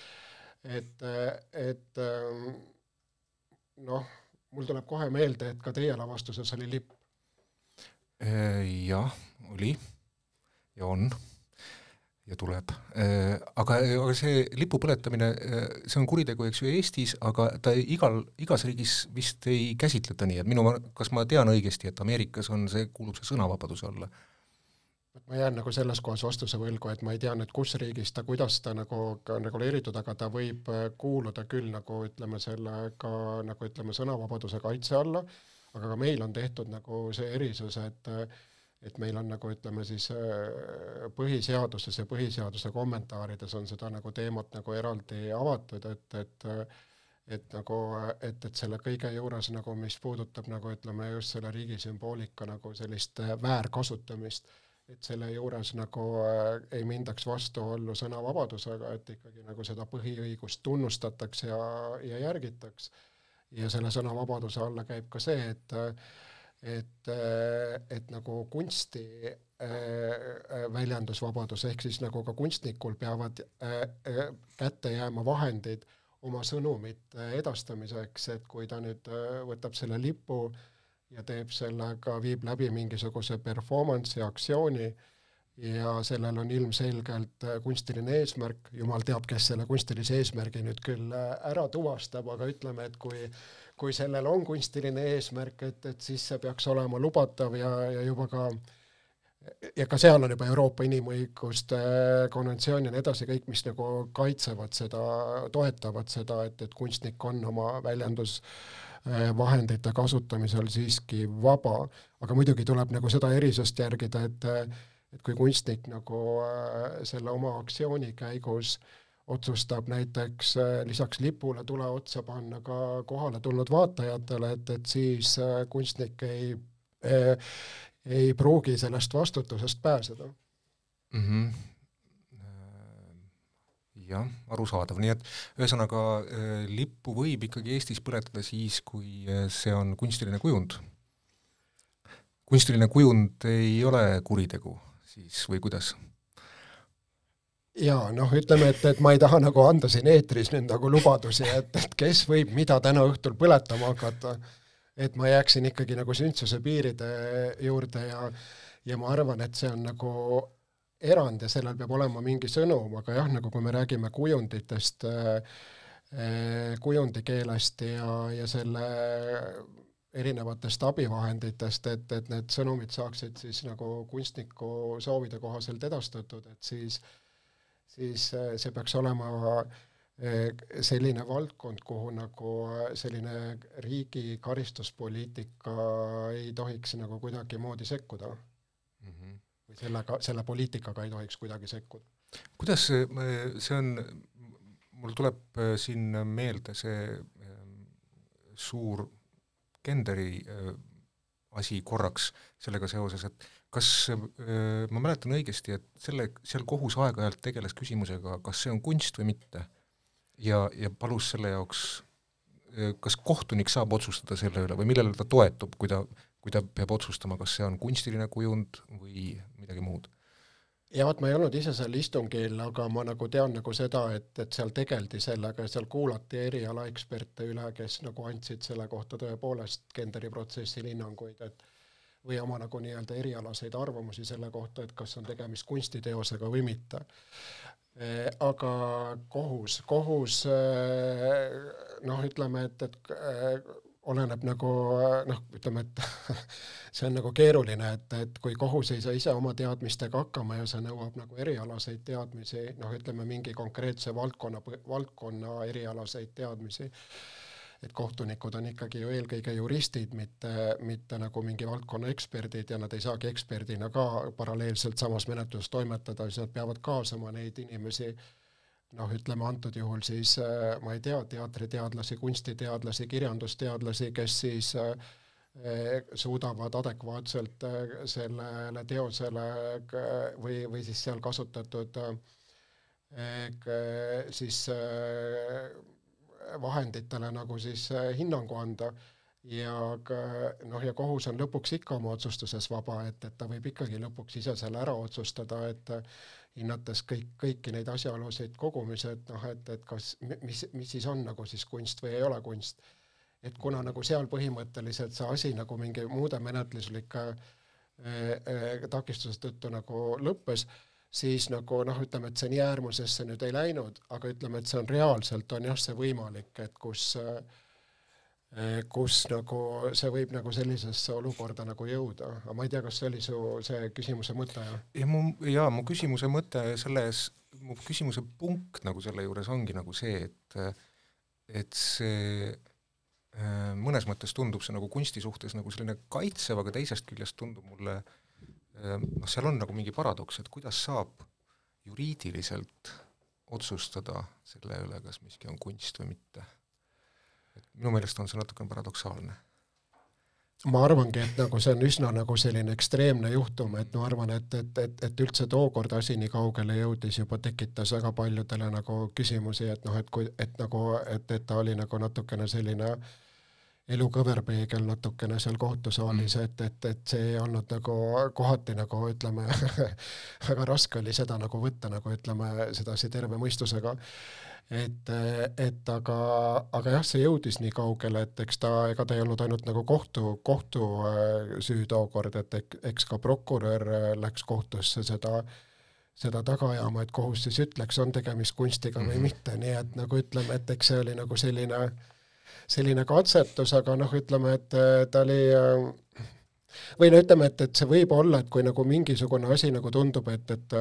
et, et noh, mul tuleb kohe meelde, et ka teie lavastuses oli lipp. Jah, oli ja on ja tuleb. Aga, aga see lipu põletamine, see on kuritegu, eks ju, Eestis, aga ta igal, igas riigis vist ei käsitleta nii, et minu, kas ma tean õigesti, et Ameerikas on see, kuulub see sõnavabaduse alla? ma jään nagu selles kohas vastuse võlgu, et ma ei tea nüüd, kus riigis ta, kuidas ta nagu reguleeritud, aga ta võib äh, kuuluda küll nagu ütleme, selle ka nagu ütleme, sõnavabaduse kaitse alla, aga ka meil on tehtud nagu see erisus, et et meil on nagu ütleme siis äh, põhiseaduses ja põhiseaduse kommentaarides on seda nagu teemat nagu eraldi avatud, et, et et nagu, et, et selle kõige juures nagu, mis puudutab nagu ütleme, just selle riigi sümboolika nagu sellist äh, väärkasutamist, et selle juures nagu äh, ei mindaks vastuollu sõnavabadusega, et ikkagi nagu seda põhiõigust tunnustatakse ja, ja järgitaks. ja selle sõnavabaduse alla käib ka see, et et, et nagu kunsti äh, väljendusvabadus, ehk siis nagu ka kunstnikul peavad äh, äh, kätte jääma vahendid oma sõnumite edastamiseks, et kui ta nüüd äh, võtab selle lipu ja teeb sellega, viib läbi mingisuguse performance'i aktsiooni ja sellel on ilmselgelt äh, kunstiline eesmärk, jumal teab, kes selle kunstilise eesmärgi nüüd küll äh, ära tuvastab, aga ütleme, et kui kui sellel on kunstiline eesmärk, et, et siis see peaks olema lubatav ja, ja juba ka ja ka seal on juba Euroopa Inimõiguste konventsioon ja nii edasi, kõik, mis nagu kaitsevad seda, toetavad seda, et, et kunstnik on oma väljendusvahendite kasutamisel siiski vaba, aga muidugi tuleb nagu seda erisust järgida, et et kui kunstnik nagu äh, selle oma aktsiooni käigus otsustab näiteks äh, lisaks lipule tule otsa panna ka kohale tulnud vaatajatele, et, et siis äh, kunstnik ei ei pruugi sellest vastutusest pääseda mm. -hmm jah, arusaadav, nii et ühesõnaga lippu võib ikkagi Eestis põletada siis, kui see on kunstiline kujund. kunstiline kujund ei ole kuritegu siis või kuidas? Jaa, noh, ütleme, et, et ma ei taha nagu anda siin eetris nüüd nagu lubadusi, et, et kes võib mida täna õhtul põletama hakata. Et ma jääksin ikkagi nagu sündsuse piiride juurde ja ja ma arvan, et see on nagu erand ja sellel peab olema mingi sõnum, aga jah, nagu kui me räägime kujunditest, eh, kujundikeelest ja, ja selle erinevatest abivahenditest, et, et need sõnumid saaksid siis nagu kunstniku soovide kohaselt edastatud, et siis siis see peaks olema äh, selline valdkond, kuhu nagu eh, selline riigi karistuspoliitika ei tohiks nagu kuidagimoodi sekkuda mm. -hmm. või sellega, selle poliitikaga ei tohiks kuidagi sekkuda. kuidas see, on, mul tuleb siin meelde see suur Genderi asi korraks sellega seoses, et kas ma mäletan õigesti, et selle, seal kohus aeg-ajalt tegeles küsimusega, kas see on kunst või mitte ja, ja palus selle jaoks, kas kohtunik saab otsustada selle üle või millele ta toetub, kui ta, kui ta peab otsustama, kas see on kunstiline kujund või midagi muud? ja vot ma ei olnud ise seal istungil, aga ma nagu tean nagu seda, et, et seal tegeldi sellega ja seal kuulati erialaeksperte üle, kes nagu andsid selle kohta tõepoolest Genderi protsessil hinnanguid, et või oma nagu nii-öelda erialaseid arvamusi selle kohta, et kas on tegemist kunstiteosega või mitte. Aga kohus, kohus noh, ütleme, et, et oleneb nagu noh, ütleme, et see on nagu keeruline, et, et kui kohus ei saa ise oma teadmistega hakkama ja see nõuab nagu erialaseid teadmisi, noh, ütleme mingi konkreetse valdkonna, valdkonna erialaseid teadmisi et kohtunikud on ikkagi ju eelkõige juristid, mitte, mitte nagu mingi valdkonna eksperdid ja nad ei saagi eksperdina ka paralleelselt samas menetluses toimetada, siis nad peavad kaasama neid inimesi, noh, ütleme antud juhul siis ma ei tea, teatriteadlasi, kunstiteadlasi, kirjandusteadlasi, kes siis suudavad adekvaatselt sellele teosele või, või siis seal kasutatud siis vahenditele nagu siis äh, hinnangu anda ja noh, ja kohus on lõpuks ikka oma otsustuses vaba, et, et ta võib ikkagi lõpuks ise selle ära otsustada, et hinnates kõik, kõiki neid asjaolusid kogumis, et noh, et, et kas, mis, mis siis on nagu siis kunst või ei ole kunst. et kuna nagu seal põhimõtteliselt see asi nagu mingi muude menetluslike äh, äh, takistuse tõttu nagu lõppes, siis nagu noh, ütleme, et see nii äärmusesse nüüd ei läinud, aga ütleme, et see on reaalselt, on jah, see võimalik, et kus kus nagu see võib nagu sellisesse olukorda nagu jõuda, aga ma ei tea, kas see oli su see küsimuse mõte? ja mu, jaa, mu küsimuse mõte selles, mu küsimuse punkt nagu selle juures ongi nagu see, et et see mõnes mõttes tundub see nagu kunsti suhtes nagu selline kaitsev, aga teisest küljest tundub mulle äh, noh, seal on nagu mingi paradoks, et kuidas saab juriidiliselt otsustada selle üle, kas miski on kunst või mitte. et minu meelest on see natukene paradoksaalne. ma arvangi, et nagu see on üsna nagu selline ekstreemne juhtum, et ma arvan, et, et, et, et üldse tookord asi nii kaugele jõudis, juba tekitas väga paljudele nagu küsimusi, et noh, et kui, et nagu, et, et ta oli nagu natukene selline elu kõverpeegel natukene seal kohtusaalis mm., et, et, et see ei olnud nagu kohati nagu ütleme väga raske oli seda nagu võtta nagu ütleme sedasi terve mõistusega et, et aga, aga jah, see jõudis nii kaugele, et eks ta, ega ta ei olnud ainult nagu kohtu, kohtu äh, tookord, et eks ka prokurör äh, läks kohtusse seda seda taga ajama, et kohus siis ütleks, on tegemist kunstiga või -hmm. mitte, nii et nagu ütleme, et eks see oli nagu selline äh, selline katsetus, aga noh, ütleme, et ta oli või no ütleme, et, et see võib olla, et kui nagu mingisugune asi nagu tundub, et, et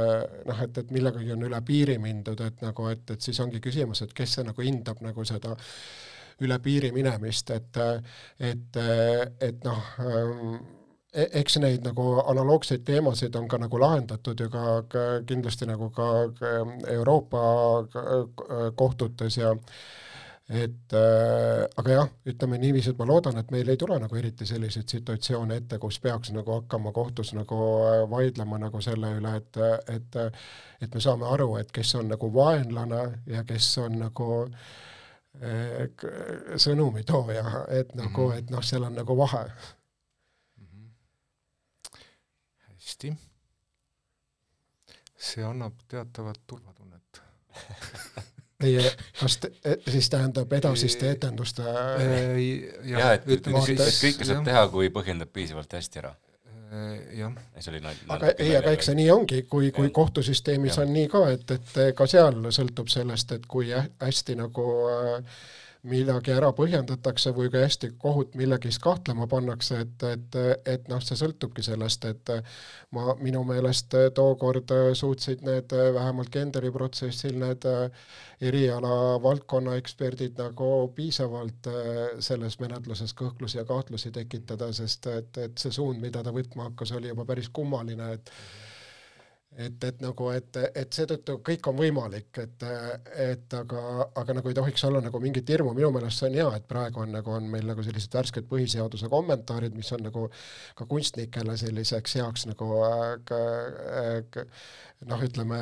noh, et, et millegagi on üle piiri mindud, et nagu, et, et siis ongi küsimus, et kes see nagu hindab nagu seda üle piiri minemist, et et, et noh, e-, eks neid nagu analoogseid teemasid on ka nagu lahendatud ju ka, ka kindlasti nagu ka Euroopa kohtutes ja et äh, aga jah, ütleme niiviisi, et ma loodan, et meil ei tule nagu eriti selliseid situatsioone ette, kus peaks nagu hakkama kohtus nagu äh, vaidlema nagu selle üle, et, et et me saame aru, et kes on nagu vaenlane ja kes on nagu äh, sõnumi tooja, et nagu mm, -hmm. et noh, seal on nagu vahe mm. -hmm. hästi. see annab teatavat turvatunnet Teie, kas te, siis tähendab edasiste etenduste jah, et, et, et kõike saab teha, kui põhjendab piisavalt hästi ära. jah. see oli nalja. aga ei, aga eks see nii ongi, kui, kui kohtusüsteemis on nii ka, et, et ka seal sõltub sellest, et kui hästi nagu äh, midagi ära põhjendatakse või kui hästi kohut millegis kahtlema pannakse, et, et, et noh, see sõltubki sellest, et ma minu meelest tookord suutsid need vähemalt Genderi protsessil need eriala valdkonna eksperdid nagu piisavalt selles menetluses kõhklusi ja kahtlusi tekitada, sest et, et see suund, mida ta võtma hakkas, oli juba päris kummaline, et et, et nagu, et, et seetõttu kõik on võimalik, et, et aga, aga nagu ei tohiks olla nagu mingit hirmu, minu meelest see on hea, et praegu on nagu, on meil nagu sellised värsked põhiseaduse kommentaarid, mis on nagu ka kunstnikele selliseks heaks nagu noh, ütleme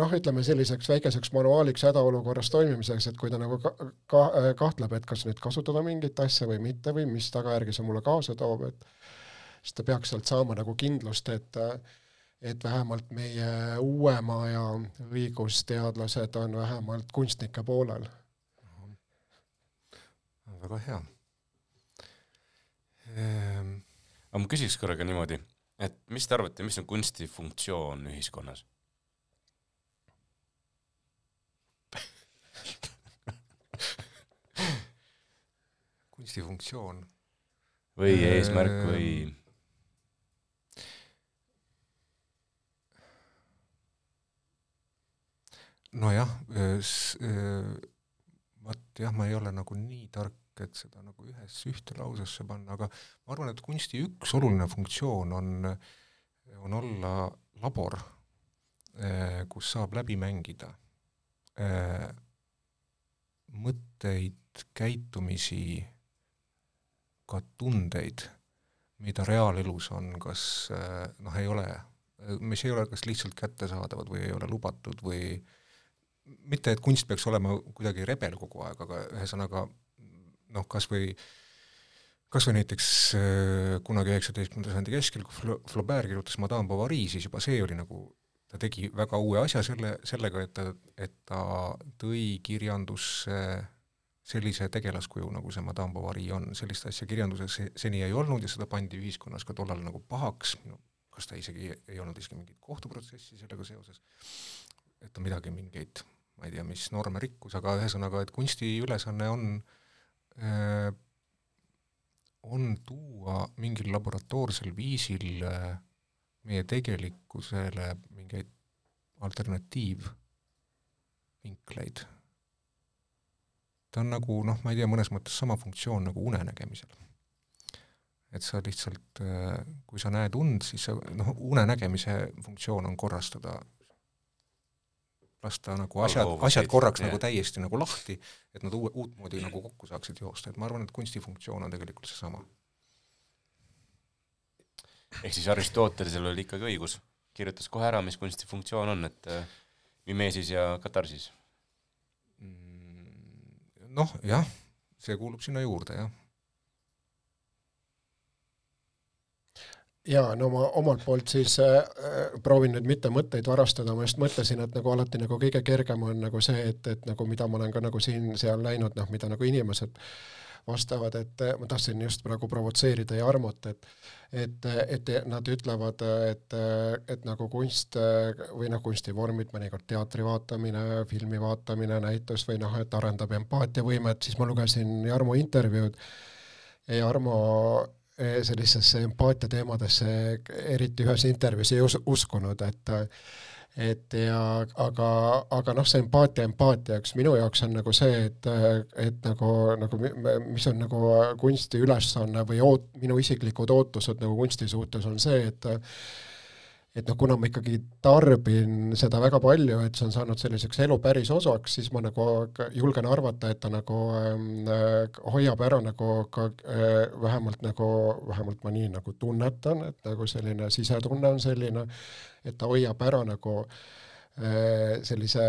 noh, ütleme selliseks väikeseks manuaaliks hädaolukorras toimimiseks, et kui ta nagu ka, ka, kahtleb, et kas nüüd kasutada mingit asja või mitte või mis tagajärgi see mulle kaasa toob, et siis ta peaks sealt saama nagu kindlust, et et vähemalt meie uuema aja õigusteadlased on vähemalt kunstnike poolel. väga hea. Ehm.. aga ma küsiks korraga niimoodi, et mis te arvate, mis on kunsti funktsioon ühiskonnas? Kunsti funktsioon? või eesmärk või nojah, vot jah, ma ei ole nagu nii tark, et seda nagu ühes, ühte lausesse panna, aga ma arvan, et kunsti üks oluline funktsioon on, on olla labor, kus saab läbi mängida mõtteid, käitumisi, ka tundeid, mida reaalelus on kas noh, ei ole, mis ei ole kas lihtsalt kättesaadavad või ei ole lubatud või äh, mitte, et kunst peaks olema kuidagi rebel kogu aeg, aga ühesõnaga noh, kas või kas või näiteks äh, kunagi üheksateistkümnenda sajandi keskel, kui Flaubert kirjutas Madame Bovary, siis juba see oli nagu, ta tegi väga uue asja selle, sellega, et ta, et ta tõi kirjandusse sellise tegelaskuju, nagu see Madame Bovary on, sellist asja kirjanduses seni ei olnud ja seda pandi ühiskonnas ka tollal nagu pahaks, no kas ta isegi ei olnud isegi mingit kohtuprotsessi sellega seoses, et ta midagi, mingeid ma ei tea, mis norme rikkus, aga ühesõnaga, et kunsti ülesanne on äh, on tuua mingil laboratoorsel viisil äh, meie tegelikkusele mingeid alternatiivvinkleid. ta on nagu noh, ma ei tea, mõnes mõttes sama funktsioon nagu unenägemisel. et sa lihtsalt, äh, kui sa näed und, siis sa noh, unenägemise funktsioon on korrastada lasta nagu asjad, asjad korraks yeah. nagu täiesti nagu lahti, et nad uue, uutmoodi nagu kokku saaksid joosta, et ma arvan, et kunsti funktsioon on tegelikult seesama. ehk siis Aristotelesel oli ikkagi õigus, kirjutas kohe ära, mis kunsti funktsioon on, et äh, mimeesis ja katarsis mm,? Noh, jah, see kuulub sinna juurde, jah jaa, no ma omalt poolt siis äh, proovin nüüd mitte mõtteid varastada, ma just mõtlesin, et nagu alati nagu kõige kergem on nagu see, et, et nagu mida ma olen ka nagu siin-seal näinud, noh, mida nagu inimesed vastavad, et ma tahtsin just praegu provotseerida Jarmot, et et, et nad ütlevad, et, et nagu kunst või noh, kunstivormid, mõnikord teatri vaatamine, filmi vaatamine, näitus või noh, et arendab empaatiavõimet, siis ma lugesin Jarmo intervjuud. Ja Jarmo sellisesse empaatia teemadesse eriti ühes intervjuus ei us-, uskunud, et et ja aga, aga noh, see empaatia empaatiaks minu jaoks on nagu see, et, et nagu, nagu mis on nagu kunsti ülesanne või oot-, minu isiklikud ootused nagu kunsti suhtes on see, et et noh, kuna ma ikkagi tarbin seda väga palju, et see on saanud selliseks elu päris osaks, siis ma nagu julgen arvata, et ta nagu äh, hoiab ära nagu ka äh, vähemalt nagu, vähemalt ma nii nagu tunnetan, et nagu selline sisetunne on selline, et ta hoiab ära nagu äh, sellise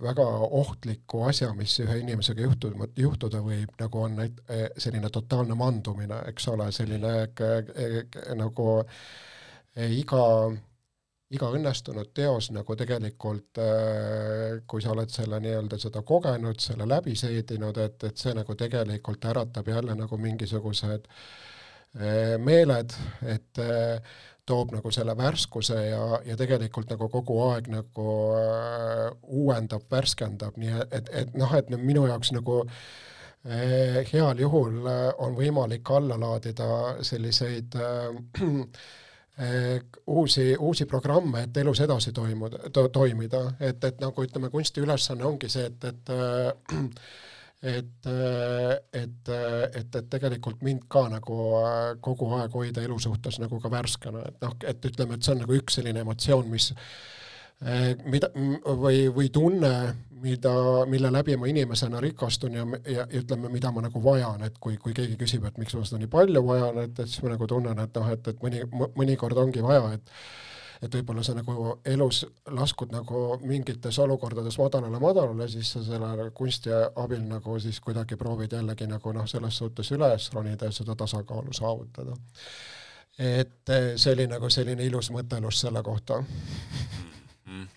väga ohtliku asja, mis ühe inimesega juhtuda, juhtuda võib, nagu on näit-, äh, selline totaalne mandumine, eks ole, selline äh, nagu äh, iga iga õnnestunud teos nagu tegelikult, äh, kui sa oled selle nii-öelda seda kogenud, selle läbi seedinud, et, et see nagu tegelikult äratab jälle nagu mingisugused äh, meeled, et äh, toob nagu selle värskuse ja, ja tegelikult nagu kogu aeg nagu uuendab, värskendab, nii et, et, et noh, et minu jaoks nagu heal juhul on võimalik alla laadida selliseid äh, uusi, uusi programme, et elus edasi toimuda to,, toimida, et, et nagu ütleme, kunsti ülesanne ongi see, et, et et, et, et, et tegelikult mind ka nagu kogu aeg hoida elu suhtes nagu ka värskena, et noh, et ütleme, et see on nagu üks selline emotsioon, mis mida või, või tunne, mida, mille läbi ma inimesena rikastun ja, ja ütleme, mida ma nagu vajan, et kui, kui keegi küsib, et miks ma seda nii palju vajan, et, et siis ma nagu tunnen, et noh, et, et mõni, mõnikord ongi vaja, et et võib-olla sa nagu elus laskud nagu mingites olukordades madalale-madalale, siis sa selle kunsti abil nagu siis kuidagi proovid jällegi nagu noh, selles suhtes üles ronida ja seda tasakaalu saavutada. et see oli nagu selline ilus mõttelus selle kohta mm..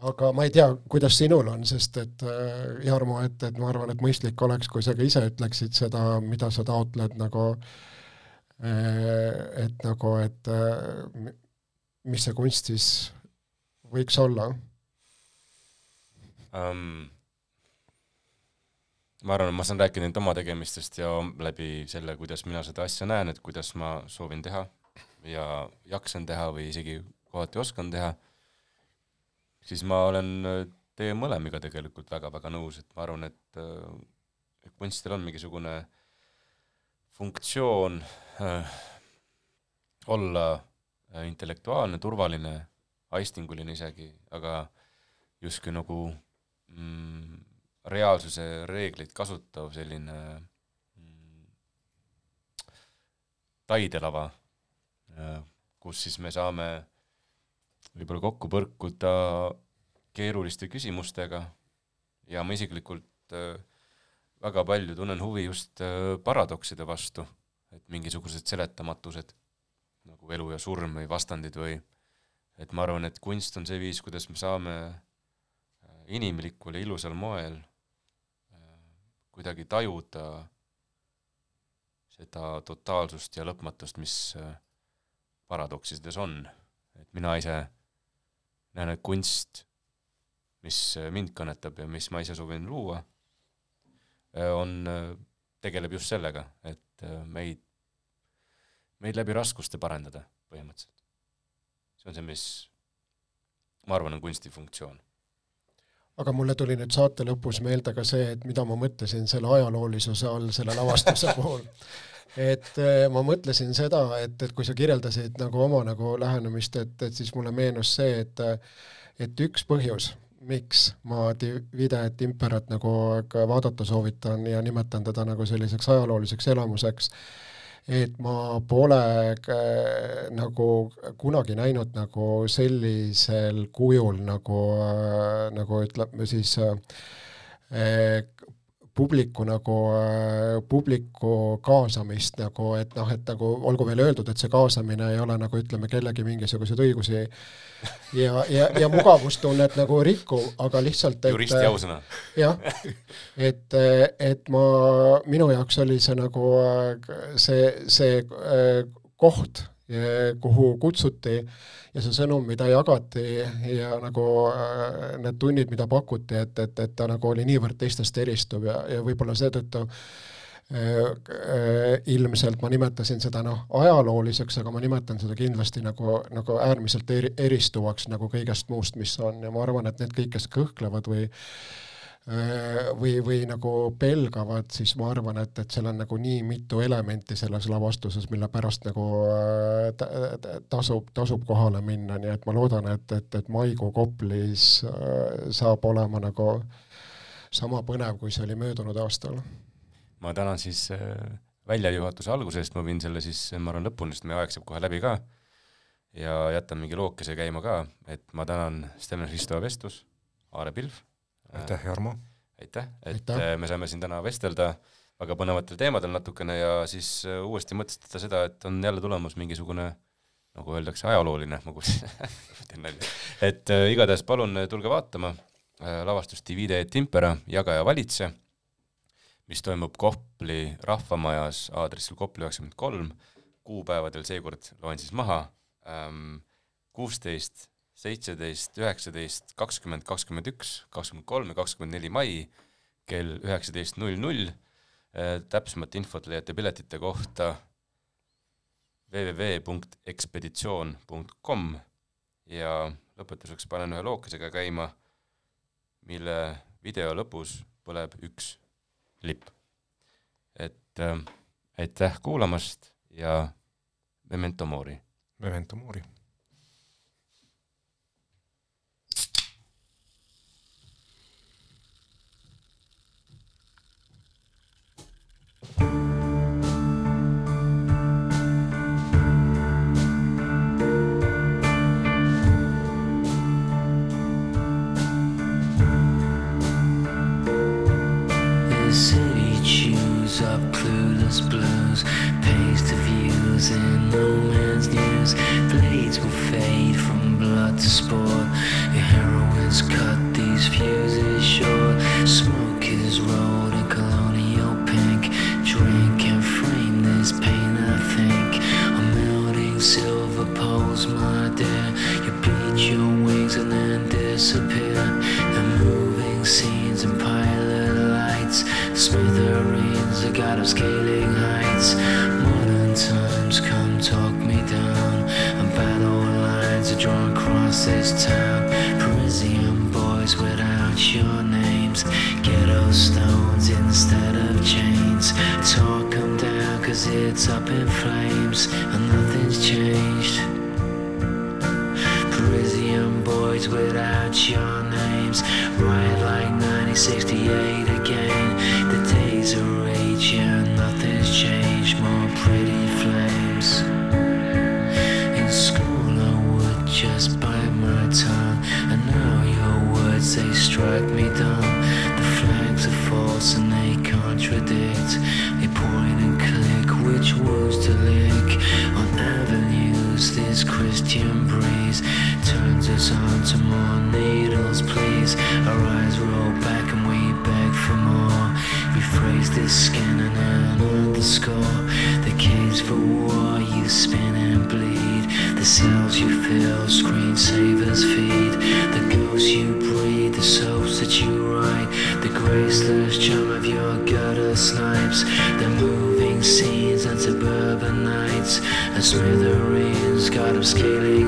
Aga ma ei tea, kuidas sinul on, sest et äh, Jarmo, et, et ma arvan, et mõistlik oleks, kui sa ka ise ütleksid seda, mida sa taotled nagu äh,, et nagu, et äh, mis see kunst siis võiks olla um,? ma arvan, et ma saan rääkida nüüd oma tegemistest ja läbi selle, kuidas mina seda asja näen, et kuidas ma soovin teha ja jaksan teha või isegi kohati oskan teha, siis ma olen äh, teie mõlemiga tegelikult väga-väga nõus, et ma arvan, et äh, et kunstil on mingisugune funktsioon äh, olla äh, intellektuaalne, turvaline, aistinguline isegi, aga justkui nagu mm, reaalsuse reegleid kasutav selline mm, taidelava kus siis me saame võib-olla kokku põrkuda keeruliste küsimustega ja ma isiklikult äh, väga palju tunnen huvi just äh, paradokside vastu, et mingisugused seletamatused, nagu elu ja surm või vastandid või et ma arvan, et kunst on see viis, kuidas me saame äh, inimlikul ja ilusal moel kuidagi tajuda seda totaalsust ja lõpmatust, mis paradoksides on. et mina ise näen, et kunst, mis mind kõnetab ja mis ma ise soovin luua, on, tegeleb just sellega, et meid, meid läbi raskuste parendada põhimõtteliselt. see on see, mis ma arvan, on kunsti funktsioon aga mulle tuli nüüd saate lõpus meelde ka see, et mida ma mõtlesin selle ajaloolisuse all selle lavastuse puhul et äh, ma mõtlesin seda, et, et kui sa kirjeldasid nagu oma nagu lähenemist, et, et siis mulle meenus see, et et üks põhjus, miks ma Videet Imperat nagu vaadata soovitan ja nimetan teda nagu selliseks ajalooliseks elamuseks, et ma pole äh, nagu kunagi näinud nagu sellisel kujul nagu äh,, nagu ütleme siis äh, publiku nagu, publiku kaasamist nagu, et noh, et nagu olgu veel öeldud, et see kaasamine ei ole nagu ütleme, kellegi mingisuguseid õigusi ja, ja, ja mugavustunnet nagu rikkuv, aga lihtsalt et juristi ausõna. jah, et, et ma, minu jaoks oli see nagu see, see koht, kuhu kutsuti ja see sõnum, mida jagati ja nagu äh, need tunnid, mida pakuti, et, et, et ta nagu oli niivõrd teistest eristuv ja, ja võib-olla seetõttu äh, äh, ilmselt ma nimetasin seda noh, ajalooliseks, aga ma nimetan seda kindlasti nagu, nagu äärmiselt eri, eristuvaks nagu kõigest muust, mis on. Ja ma arvan, et need kõik, kes kõhklevad või või, või nagu pelgavad, siis ma arvan, et, et seal on nagu nii mitu elementi selles lavastuses, mille pärast nagu äh, tasub, tasub kohale minna, nii et ma loodan, et, et, et maikuu Koplis äh, saab olema nagu sama põnev, kui see oli möödunud aastal. ma tänan siis väljajuhatuse alguse eest, ma viin selle siis, ma arvan, lõpuni, sest meie aeg saab kohe läbi ka, ja jätan mingi lookese käima ka, et ma tänan Steven Hristova vestlus, Aare Pilv aitäh, Jarmo! aitäh, et aitäh. Äh, me saime siin täna vestelda väga põnevatel teemadel natukene ja siis äh, uuesti mõtestada seda, et on jälle tulemas mingisugune nagu öeldakse, ajalooline, ma kuulsin teen nalja. et äh, igatahes palun äh, tulge vaatama äh, lavastust Divide et impera, jaga ja valitse, mis toimub Kopli rahvamajas aadressil Kopli üheksakümmend kolm, kuupäevadel seekord loen siis maha, ähm, kuusteist seitseteist, üheksateist, kakskümmend, kakskümmend üks, kakskümmend kolm ja kakskümmend neli mai kell üheksateist null null. Äh, täpsemat infot leiate piletite kohta www.ekspeditsioon.com ja lõpetuseks panen ühe lookesega käima, mille video lõpus põleb üks lipp. et äh, aitäh kuulamast ja memento mori. Memento mori wheels in no man's news. Blades will fade from blood to sport. Your heroines cut these fuses short. been flying. this skin and an underscore The case for war you spin and bleed The cells you fill, screensavers feed The ghosts you breathe, the souls that you write The graceless charm of your gutter snipes The moving scenes and suburban nights A smithereens, God of scaly